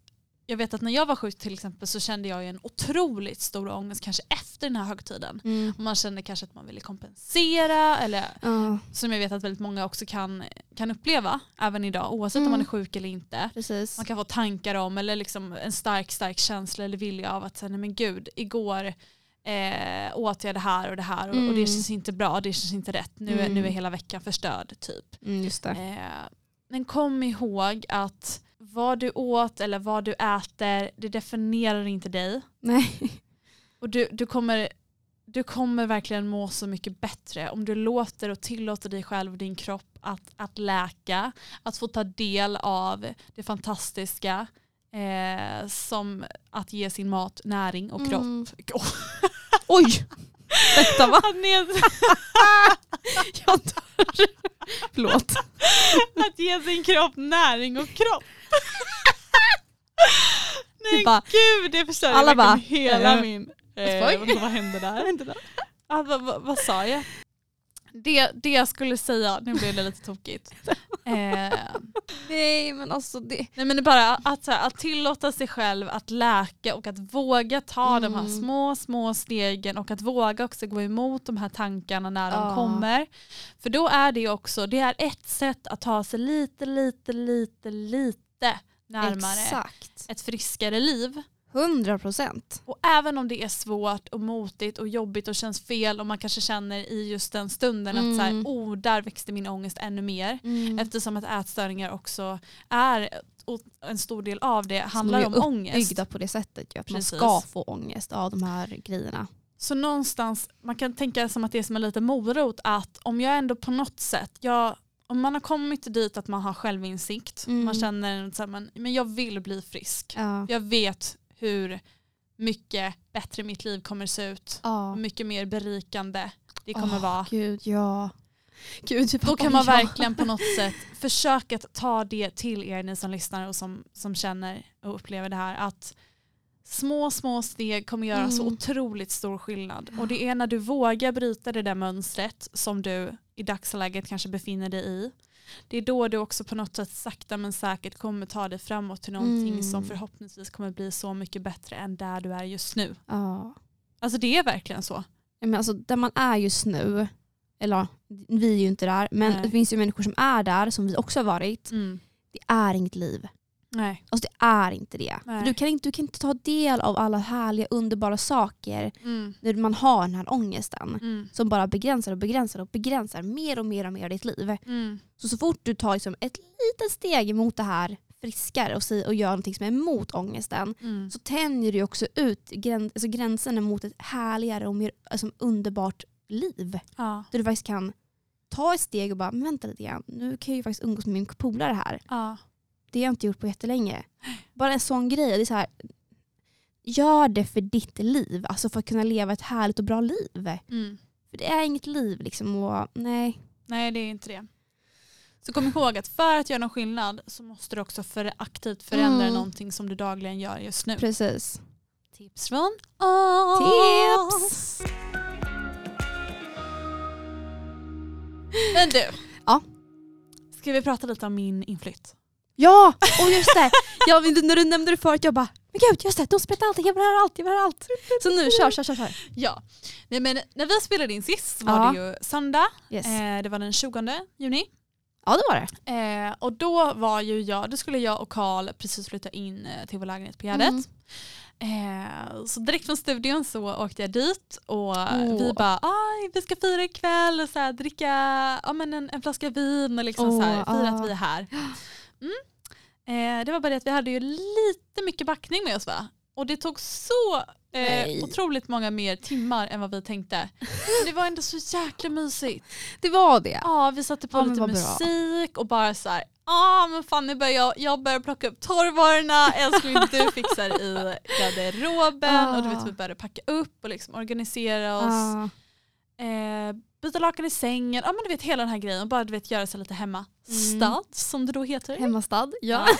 jag vet att när jag var sjuk till exempel så kände jag ju en otroligt stor ångest kanske efter den här högtiden. Och man kände kanske att man ville kompensera eller Ja, som jag vet att väldigt många också kan, kan uppleva även idag oavsett om Mm. man är sjuk eller inte. precis. Man kan få tankar om eller liksom en stark stark känsla eller vilja av att säga nej men gud igår eh, åt jag det här och det här och, och det Mm. känns inte bra, det känns inte rätt. Nu, är, Mm. nu är hela veckan förstörd typ. Mm. Eh, men kom ihåg att vad du åt eller vad du äter det definierar inte dig. Nej. Och du, du, kommer, du kommer verkligen må så mycket bättre om du låter och tillåter dig själv och din kropp att, att läka. Att få ta del av det fantastiska eh, som att ge sin mat näring och kropp. Mm. (laughs) Oj! Detta ned, (laughs) Jag dör. Förlåt. att ge sin kropp näring och kropp. (laughs) Nej Det bara- gud det förstör Alla bara, hela eh, min... (laughs) Eh, vad, vad hände där? (laughs) Ah, vad, vad, sa jag? Det, det jag skulle säga, nu blev det lite tokigt. Eh, Nej men alltså det... nej men det bara att, att tillåta sig själv att läka och att våga ta de här Mm. små små stegen och att våga också gå emot de här tankarna när de Ja. kommer. För då är det också, det är ett sätt att ta sig lite lite lite lite närmare Exakt. ett friskare liv. 100 procent. Och även om det är svårt och motigt och jobbigt och känns fel och man kanske känner i just den stunden att så här, Mm. oh, där växte min ångest ännu mer. Mm. Eftersom att ätstörningar också är och en stor del av det handlar om ångest. Byggda på det sättet ju, att Precis. man ska få ångest av de här grejerna. Så någonstans, man kan tänka som att det är som en liten morot att om jag ändå på något sätt, jag, om man har kommit dit att man har självinsikt, Mm. man känner att men, men jag vill bli frisk. Ja. Jag vet hur mycket bättre mitt liv kommer se ut. Ja. Mycket mer berikande det kommer Åh, vara. Gud ja. Gud, typ, Då kan man ja. verkligen på något (laughs) sätt försöka ta det till er ni som lyssnar och som, som känner och upplever det här. Att små små steg kommer göra så Mm. otroligt stor skillnad. Och det är när du vågar bryta det där mönstret som du i dagsläget kanske befinner dig i. Det är då du också på något sätt sakta men säkert kommer ta dig framåt till någonting Mm. som förhoppningsvis kommer bli så mycket bättre än där du är just nu. Ja. Alltså det är verkligen så. Ja, Men alltså, där man är just nu, eller vi är ju inte där, men Nej. det finns ju människor som är där, som vi också har varit. Mm. Det är inget liv. Nej. Alltså det är inte det. Du, kan inte, du kan inte ta del av alla härliga underbara saker Mm. när man har den här ångesten. Mm. Som bara begränsar och begränsar och begränsar mer och mer och mer av ditt liv. Mm. Så så fort du tar liksom ett litet steg mot det här friskare och, och gör någonting som är emot ångesten Mm. så tänjer du också ut gräns, alltså gränserna mot ett härligare och mer alltså, underbart liv. Ja. Där du faktiskt kan ta ett steg och bara, men vänta lite grann, nu kan jag ju faktiskt umgås med min polare här. Ja. Det har jag inte gjort på jättelänge. Bara en sån grej. Det är så här, gör det för ditt liv, alltså för att kunna leva ett härligt och bra liv. Mm. För det är inget liv liksom. Och, nej. Nej det är inte det. Så kom ihåg att för att göra någon skillnad så måste du också för aktivt förändra Mm. någonting som du dagligen gör just nu. Precis. Tips från oss. Tips! Men du. Ja. Ska vi prata lite om min inflytt? Ja, och just det. Ja, men när du nämnde det förut, jag bara, men gud just det, de spelar alltid, jag vill höra allt, jag vill höra allt. Så nu, kör, kör, kör. kör. Ja. Nej, men när vi spelade in sist var Ja. det ju söndag. Yes. Eh, det var den 20 juni. Ja det var det. Eh, och då var ju jag, då skulle jag och Karl precis flytta in eh, till vår lägenhet på Gärdet. Mm. Eh, så direkt från studion så åkte jag dit och Åh. vi bara Aj, vi ska fira ikväll och så här, dricka ja, men en, en flaska vin och liksom Åh, så här, fira ah. att vi är här. (gasps) Mm. Eh, det var bara det att vi hade ju lite mycket backning med oss va? Och det tog så eh, otroligt många mer timmar än vad vi tänkte. Men det var ändå så jäkla mysigt. Det var det. Ja, vi satte på Ja, lite vad bra. musik och bara så här. Ja men fan nu börjar jag, jag börjar plocka upp torrvarorna, älskling du (laughs) fixar i garderoben och du vet Ah. vi började packa upp och liksom organisera oss. Ja. Eh, byta lakan i sängen, ja men du vet hela den här grejen bara du vet göra sig lite hemma. Mm. Stad som det då heter. Hemmastad. Ja. (laughs)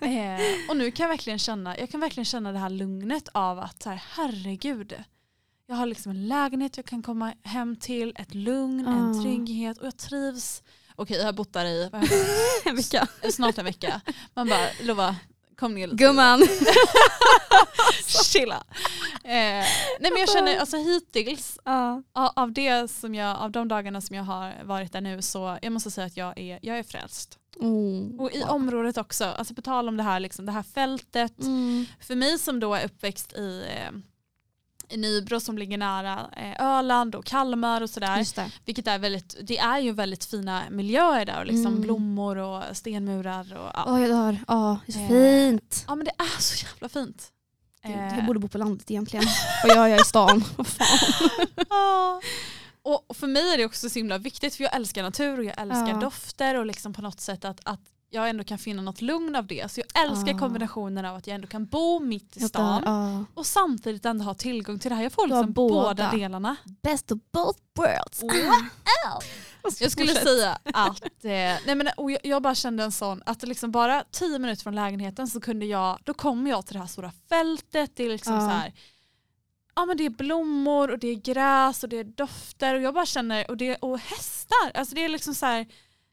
Eh, och nu kan jag verkligen känna, jag kan verkligen känna det här lugnet av att så här, herregud. Jag har liksom en lägenhet jag kan komma hem till, ett lugn, en Ah. trygghet och jag trivs. Okej jag har bott där i? (laughs) En vecka. snart en vecka. Man bara lova, kom ner lite. Gumman. (laughs) Chilla. Eh, nej men jag känner (laughs) alltså hittills a- av, det som jag, av de dagarna som jag har varit där nu så jag måste säga att jag är, jag är frälst. Oh. Och i området också, alltså på tal om det här, liksom, det här fältet. Mm. För mig som då är uppväxt i, eh, i Nybro som ligger nära eh, Öland och Kalmar och sådär. Vilket är väldigt, det är ju väldigt fina miljöer där och liksom Mm. blommor och stenmurar. Och, ja. Åh jag dör. Ja, det är så Eh, fint. ja men det är så jävla fint. Gud, Eh, Jag borde bo på landet egentligen. Vad gör jag i stan? (laughs) Vad fan. och för mig är det också så himla viktigt för jag älskar natur och jag älskar Ja. dofter och liksom på något sätt att, att jag ändå kan finna något lugn av det. Så jag älskar Ja. kombinationen av att jag ändå kan bo mitt i stan. Ja. och samtidigt ändå ha tillgång till det här. Jag får liksom båda. båda. delarna. Best of both worlds. (laughs) Jag skulle säga att, eh, nej men, och jag, jag bara kände en sån, att liksom bara tio minuter från lägenheten så kunde jag, då kommer jag till det här stora fältet, det är liksom Ja. så här, ja men det är blommor och det är gräs och det är dofter och jag bara känner, och, det, och hästar, alltså det är liksom så här,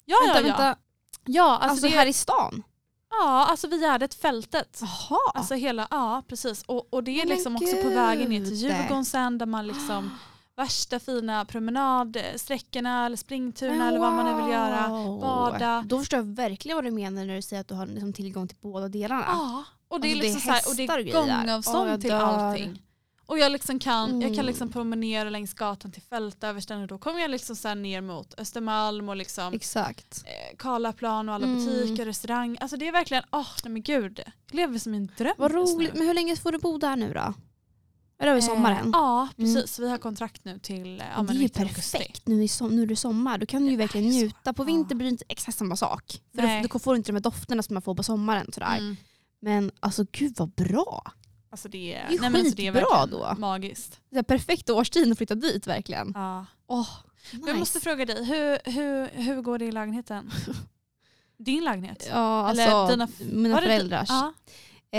ja vänta, ja ja. vänta. Ja, alltså, Alltså, det, här i stan? ja, alltså vid Gärdet fältet. Jaha. Alltså hela, ja precis. Och, och det är Men liksom också på vägen ner till gud. Djurgården sen där man liksom (gasps) värsta fina promenadsträckorna eller springturerna eller vad man nu vill göra. Wow. bada. Då förstår jag verkligen vad du menar när du säger att du har liksom tillgång till båda delarna. Ja, och det är Alltså, det är liksom så här, och det hästar är gångavstånd till allting. Och jag, liksom kan, jag kan Mm. liksom promenera längs gatan till Fältöversten och då kommer jag liksom här ner mot Östermalm och liksom Exakt. eh, Karlaplan och alla Mm. butiker, restaurang. Alltså det är verkligen, åh nej men gud. Jag lever som en dröm Vad roligt. Men hur länge får du bo där nu då? Är det över Eh, sommaren? ja Mm. precis, vi har kontrakt nu till eh, ja, det är ju augusti. perfekt. Nu, i som, nu är det sommar. Då kan du ju verkligen njuta. På Ja. vinter blir det inte exakt samma sak. För då, då får du inte de här dofterna som man får på sommaren. Sådär. Mm. Men alltså gud vad bra. Alltså det är, Det är nej, men alltså det är verkligen då. magiskt. Det är perfekt årstid att flytta dit verkligen. Ja. Men nice. Jag måste fråga dig, hur, hur, hur går det i lägenheten? (laughs) Din lägenhet? Ja, Eller alltså dina- mina föräldrars. Ja.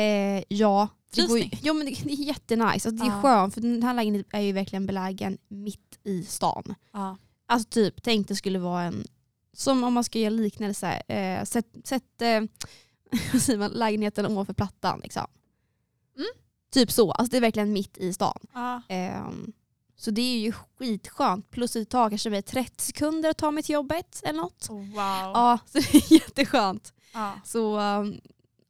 Eh, ja. Det, går, ja men det, det är jättenice. Alltså, det är Ja. skönt för den här lägenheten är ju verkligen belägen mitt i stan. Ja. Alltså typ, tänk det skulle vara en, som om man ska göra liknelse, eh, sätt, sätt eh, (laughs) lägenheten ovanför plattan. Liksom. Mm. Typ så, alltså det är verkligen mitt i stan. Ja. Ehm, så det är ju skitskönt. Plus det tar kanske mig 30 sekunder att ta mig till jobbet eller något. Oh, wow. Ja, (laughs) så det är jätteskönt. Ja. Så um,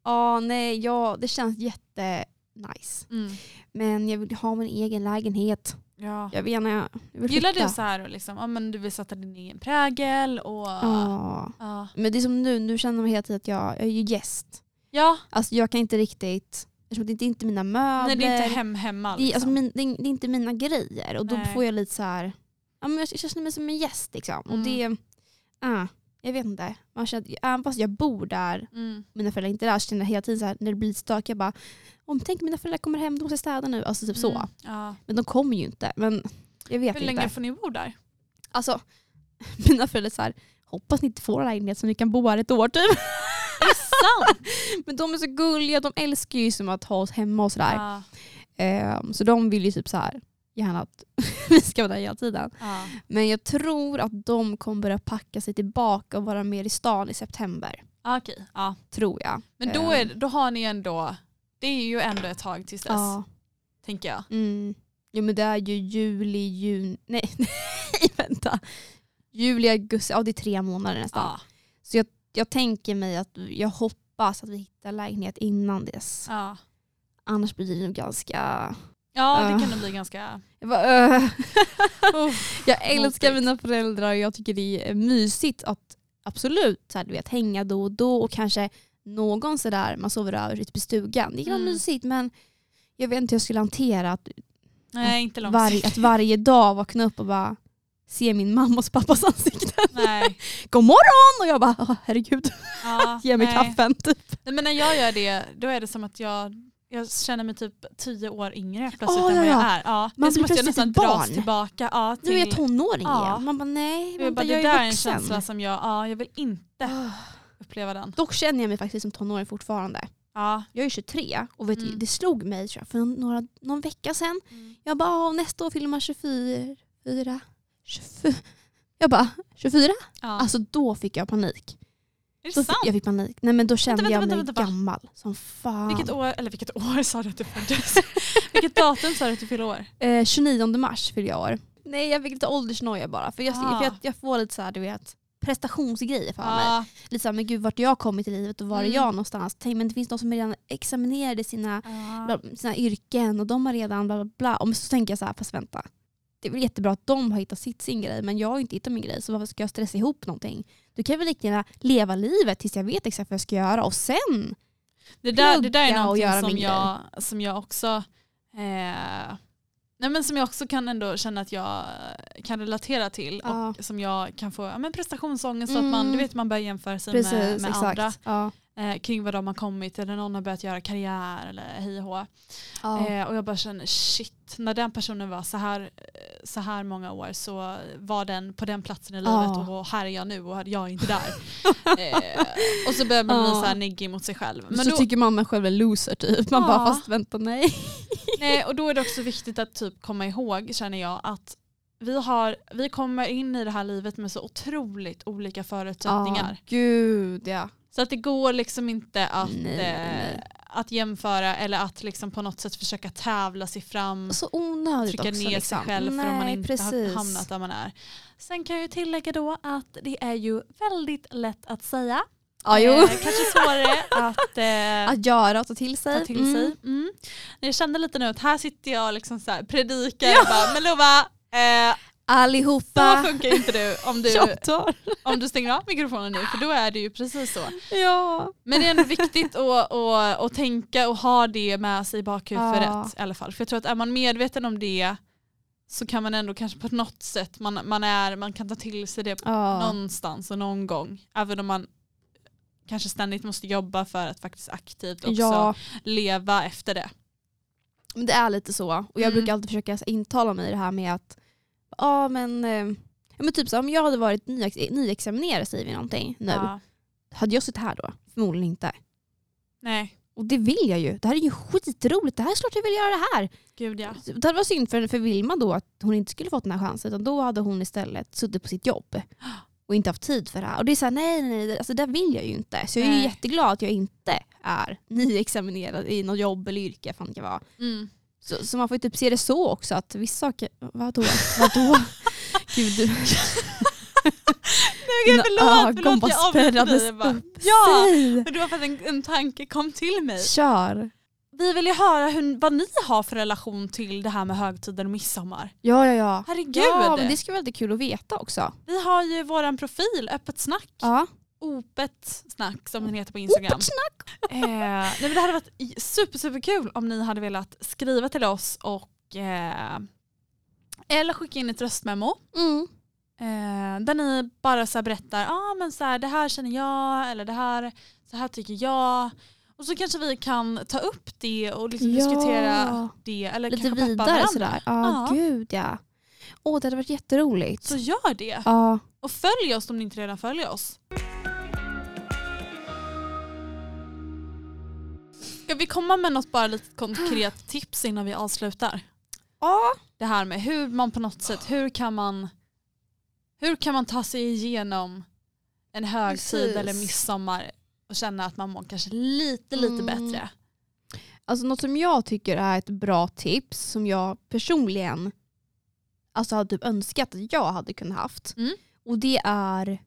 ja, nej, ja, det känns jättenice. Mm. Men jag vill ha min egen lägenhet. Ja. Jag vet inte, jag vill Gillar flytta. du så här, liksom, ja, men du vill sätta din egen prägel och... Ja. Ja. Men det är som nu, nu känner man hela tiden att jag, jag är ju gäst. ja. Alltså jag kan inte riktigt, eftersom det är inte mina möbler. Nej det är inte hem hemma. det, är, Liksom. alltså, min, det, är, det är inte mina grejer. Och då Nej. får jag lite så här, ja, men jag känner mig som en gäst. Liksom. Och Mm. det, ah, jag vet inte. Man känner, även fast jag bor där, mm. mina föräldrar inte är där, så känner jag hela tiden så här, när det blir stökigt, jag bara, om tänk mina föräldrar kommer hem, de måste städa nu. Alltså typ så. Mm. Ja. Men de kommer ju inte. Men jag vet Hur inte. länge får ni bo där? Alltså, (laughs) mina föräldrar så här, hoppas ni inte får en lägenhet så ni kan bo här ett år typ. Sant? (laughs) Men de är så gulliga, de älskar ju som att ha oss hemma och sådär. ja. Ehm, så de vill ju typ så här, gärna att (laughs) vi ska vara där hela tiden. Ja. Men jag tror att de kommer börja packa sig tillbaka och vara mer i stan i september. Ah, Okej. Ja. Tror jag. Men då, Ehm, är, då har ni ändå, det är ju ändå ett tag tills dess. Ja. Tänker jag. Mm. Jo men det är ju juli, juni, nej, (laughs) nej vänta. Juli, augusti, ja det är tre månader nästan. Ja. Så jag, jag tänker mig att jag hoppas att vi hittar lägenhet innan dess. Ja, Annars blir det nog ganska... ja det Ja. kan nog bli ganska... Jag, bara. (laughs) Uff. jag älskar Motigt. mina föräldrar och jag tycker det är mysigt att absolut så här, du vet, hänga då och då och kanske någon sådär man sover över ute på stugan. Det kan vara Mm. mysigt men jag vet inte hur jag skulle hantera att, Nej, inte var, att varje dag vakna upp och bara se min mammas och pappas ansikten. Nej. (laughs) God morgon! Och jag bara "Åh, herregud, Ja, (laughs) ge mig nej. kaffen. Typ. Nej, men när jag gör det, då är det som att jag, jag känner mig typ tio år yngre plötsligt Åh, än ja, vad jag ja. är. Ja, Man det är som blir att jag nästan ett dras barn. tillbaka. Ja, Nu är jag till, tonåring Ja. igen. Man bara nej, jag, bara, vänta, det jag där är är en känsla som jag, ja, jag vill inte Ah. uppleva den. Dock känner jag mig faktiskt som tonåring fortfarande. Ja. Jag är 23 och vet, Mm. det slog mig jag, för några, någon vecka sedan. Jag bara, "Åh, nästa år fyller man 24. 24. Jag bara, 24? Ja. Alltså då fick jag panik. är det Då fick, sant? jag fick panik. Nej men då kände vänta, jag vänta, mig vänta, gammal som fan. Vilket år, eller vilket år sa du att du föddes? (laughs) vilket datum sa du att du fyllde år? Eh, 29 mars fyller jag år. Nej jag fick lite åldersnoja bara. För jag, Ah. för jag, jag får lite så här, du vet, prestationsgrejer för mig. Ja. Lite såhär, men gud vart jag kommit i livet och var är Mm. jag någonstans? Tänk men det finns de som redan examinerade sina, bla- sina yrken och de har redan bla bla bla. Och så tänker jag så här, fast vänta. Det är väl jättebra att de har hittat sitt sin grej men jag har inte hittat min grej så varför ska jag stressa ihop någonting? Du kan väl lika gärna leva livet tills jag vet exakt vad jag ska göra och sen. Det där, det där är någonting som jag, som jag också eh, nej men som jag också kan ändå känna att jag kan relatera till Ja. och som jag kan få ja, men prestationsångest Mm. att man, du vet, man börjar jämföra sig Precis, med, med andra Ja. eh, kring vad de har kommit eller någon har börjat göra karriär eller hej och. Ja. Eh, och jag bara känner shit, när den personen var så här, eh, så här många år så var den på den platsen i livet Ja. och här är jag nu och jag är inte där. (laughs) eh, och så börjar man bli Ja. så här neggig mot sig själv. Men så då, tycker man man själv är loser typ. Man Ja. bara fast vänta nej. (laughs) nej, och då är det också viktigt att typ komma ihåg känner jag att vi, har, vi kommer in i det här livet med så otroligt olika förutsättningar. Ja, gud ja. Så att det går liksom inte att, Nej, nej. eh, att jämföra eller att liksom på något sätt försöka tävla sig fram. Så onödigt trycka också. ner liksom. sig själv för om man Nej, inte precis. har hamnat där man är. Sen kan jag ju tillägga då att det är ju väldigt lätt att säga. Ja, jo. Eh, kanske svårare (laughs) att, eh, Att göra och ta till sig. ta till Mm. sig. Mm. Jag kände lite nu att här sitter jag och liksom så här predikar och bara, men Lova, eh, så Allihopa. funkar inte du om du, om du stänger av mikrofonen nu för då är det ju precis så. Ja. Men det är ändå viktigt att, att, att tänka och ha det med sig i bakhuvudet Ja. i alla fall. För jag tror att är man medveten om det så kan man ändå kanske på något sätt, man, man, är, man kan ta till sig det Ja. någonstans och någon gång. Även om man kanske ständigt måste jobba för att faktiskt aktivt också ja, leva efter det. det är lite så. Och jag Mm. brukar alltid försöka intala mig det här med att ja men, eh, men typ så, om jag hade varit nyex- nyexaminerad säger vi någonting nu. Ja. Hade jag suttit här då? Förmodligen inte. Nej, Och det vill jag ju. Det här är ju skitroligt. Det här är klart jag vill göra det här. gud ja. Det var synd för, för Vilma då att hon inte skulle fått den här chansen. Utan då hade hon istället suttit på sitt jobb. (gasps) Och inte haft tid för det här. Och det är såhär, nej nej nej, alltså det vill jag ju inte. Så jag är ju Nej. jätteglad att jag inte är nyexaminerad i något jobb eller yrke. Fan det kan vara. Mm. Så, så man får ju typ se det så också att vissa saker, vadå? Vadå? (laughs) Gud du. Nej, förlåt, Dina ögon förlåt bara jag avbröt dig. Bara, upp. Ja! Men det var för att en, en tanke kom till mig. Kör. Vi vill ju höra hur, vad ni har för relation till det här med högtider och midsommar. Ja ja ja. Herregud! Ja men det ska vara lite kul att veta också. Vi har ju våran profil, Öppet snack. Ja. Opet snack som den heter på Instagram. Öppet snack. Eh, nej, men det hade varit super, super kul om ni hade velat skriva till oss och eh, eller skicka in ett röstmemo. Mm. Eh, där ni bara så berättar, ah, men så här, det här känner jag eller det här, så här tycker jag. Och så kanske vi kan ta upp det och liksom Ja. diskutera det. Eller Lite kanske vidare varandra. sådär. Ja, Ja. gud ja. Åh det hade varit jätteroligt. Så gör det. Ja. Och följ oss om ni inte redan följer oss. Ska vi komma med något bara lite konkret tips innan vi avslutar? Ja. Det här med hur man på något sätt, hur kan man, hur kan man ta sig igenom en högtid Precis. eller midsommar och känna att man mår kanske lite, lite Mm. bättre? Alltså något som jag tycker är ett bra tips som jag personligen alltså hade typ önskat att jag hade kunnat haft. Mm. Och det är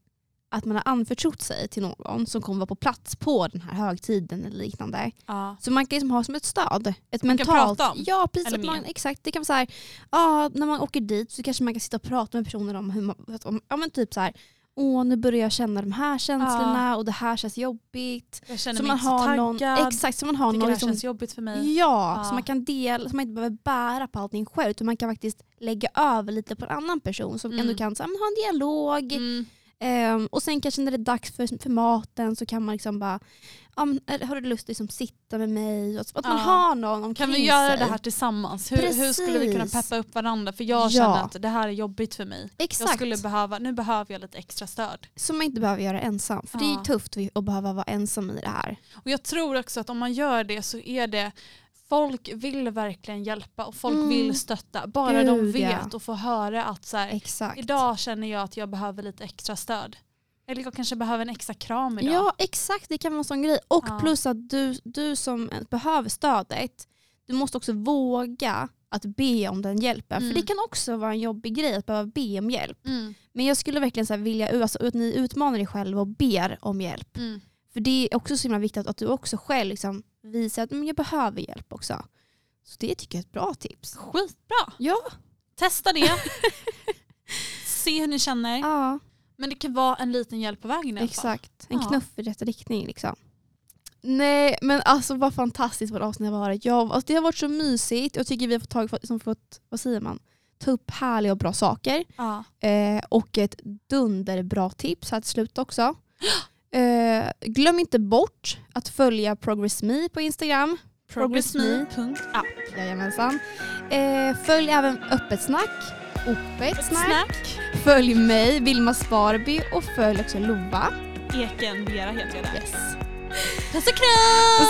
att man har anförtrott sig till någon som kommer vara på plats på den här högtiden eller liknande. Ja. Så man kan liksom ha som ett stöd. Ett Man kan mentalt, prata om, Ja, precis. man, exakt. Det kan vara så här, ja, när man åker dit så kanske man kan sitta och prata med personer om hur man, om, ja men typ så här, åh nu börjar jag känna de här känslorna och det här känns jobbigt. Jag känner Så mig man inte så har taggad. någon, exakt, så man har någon det här liksom, känns jobbigt för mig. Ja, Ja. så man kan dela, så man inte behöver bära på allting själv utan man kan faktiskt lägga över lite på en annan person som Mm. ändå kan så här, ha en dialog. Mm. Ehm, och sen kanske när det är dags för, för maten så kan man liksom bara, ja, är- har du lust att liksom sitta med mig? Och så, att man Ja. har någon omkring Kan vi göra sig. det här tillsammans? Hur, hur skulle vi kunna peppa upp varandra? För jag Ja. känner att det här är jobbigt för mig. Exakt, Jag skulle behöva, nu behöver jag lite extra stöd. som man inte behöver göra ensam. För det är Ja. tufft att behöva vara ensam i det här. Och jag tror också att om man gör det så är det Folk vill verkligen hjälpa och folk Mm. vill stötta. Bara de Gud, vet ja. och får höra att så här, idag känner jag att jag behöver lite extra stöd. Eller jag kanske behöver en extra kram idag. Ja exakt, det kan vara en sån grej. Och Ja. plus att du, du som behöver stödet, du måste också våga att be om den hjälpen. Mm. För det kan också vara en jobbig grej att behöva be om hjälp. Mm. Men jag skulle verkligen så vilja alltså, att ni utmanar er själva och ber om hjälp. För det är också så himla viktigt att du också själv liksom visar att men jag behöver hjälp också. Så det tycker jag är ett bra tips. Skitbra. Ja. Testa det. (laughs) Se hur ni känner. Ja, Men det kan vara en liten hjälp på vägen i alla fall. exakt. En Ja. knuff i rätt riktning liksom. Nej men alltså vad fantastiskt vad avsnitt har varit. Jag, alltså, det har varit så mysigt. Jag tycker vi har fått, tag, som fått vad säger man, ta upp härliga och bra saker. Ja. Eh, och ett dunderbra tips här till slut också. (gasps) Eh, glöm inte bort att följa Progress Me på Instagram. Progressme.app. Jajamensan. Eh, följ även Öppet Snack. Öppet Snack. Snack. Följ mig, Vilma Sparby och följ också Lova. Eken Vera heter jag där. Yes. Puss och kram!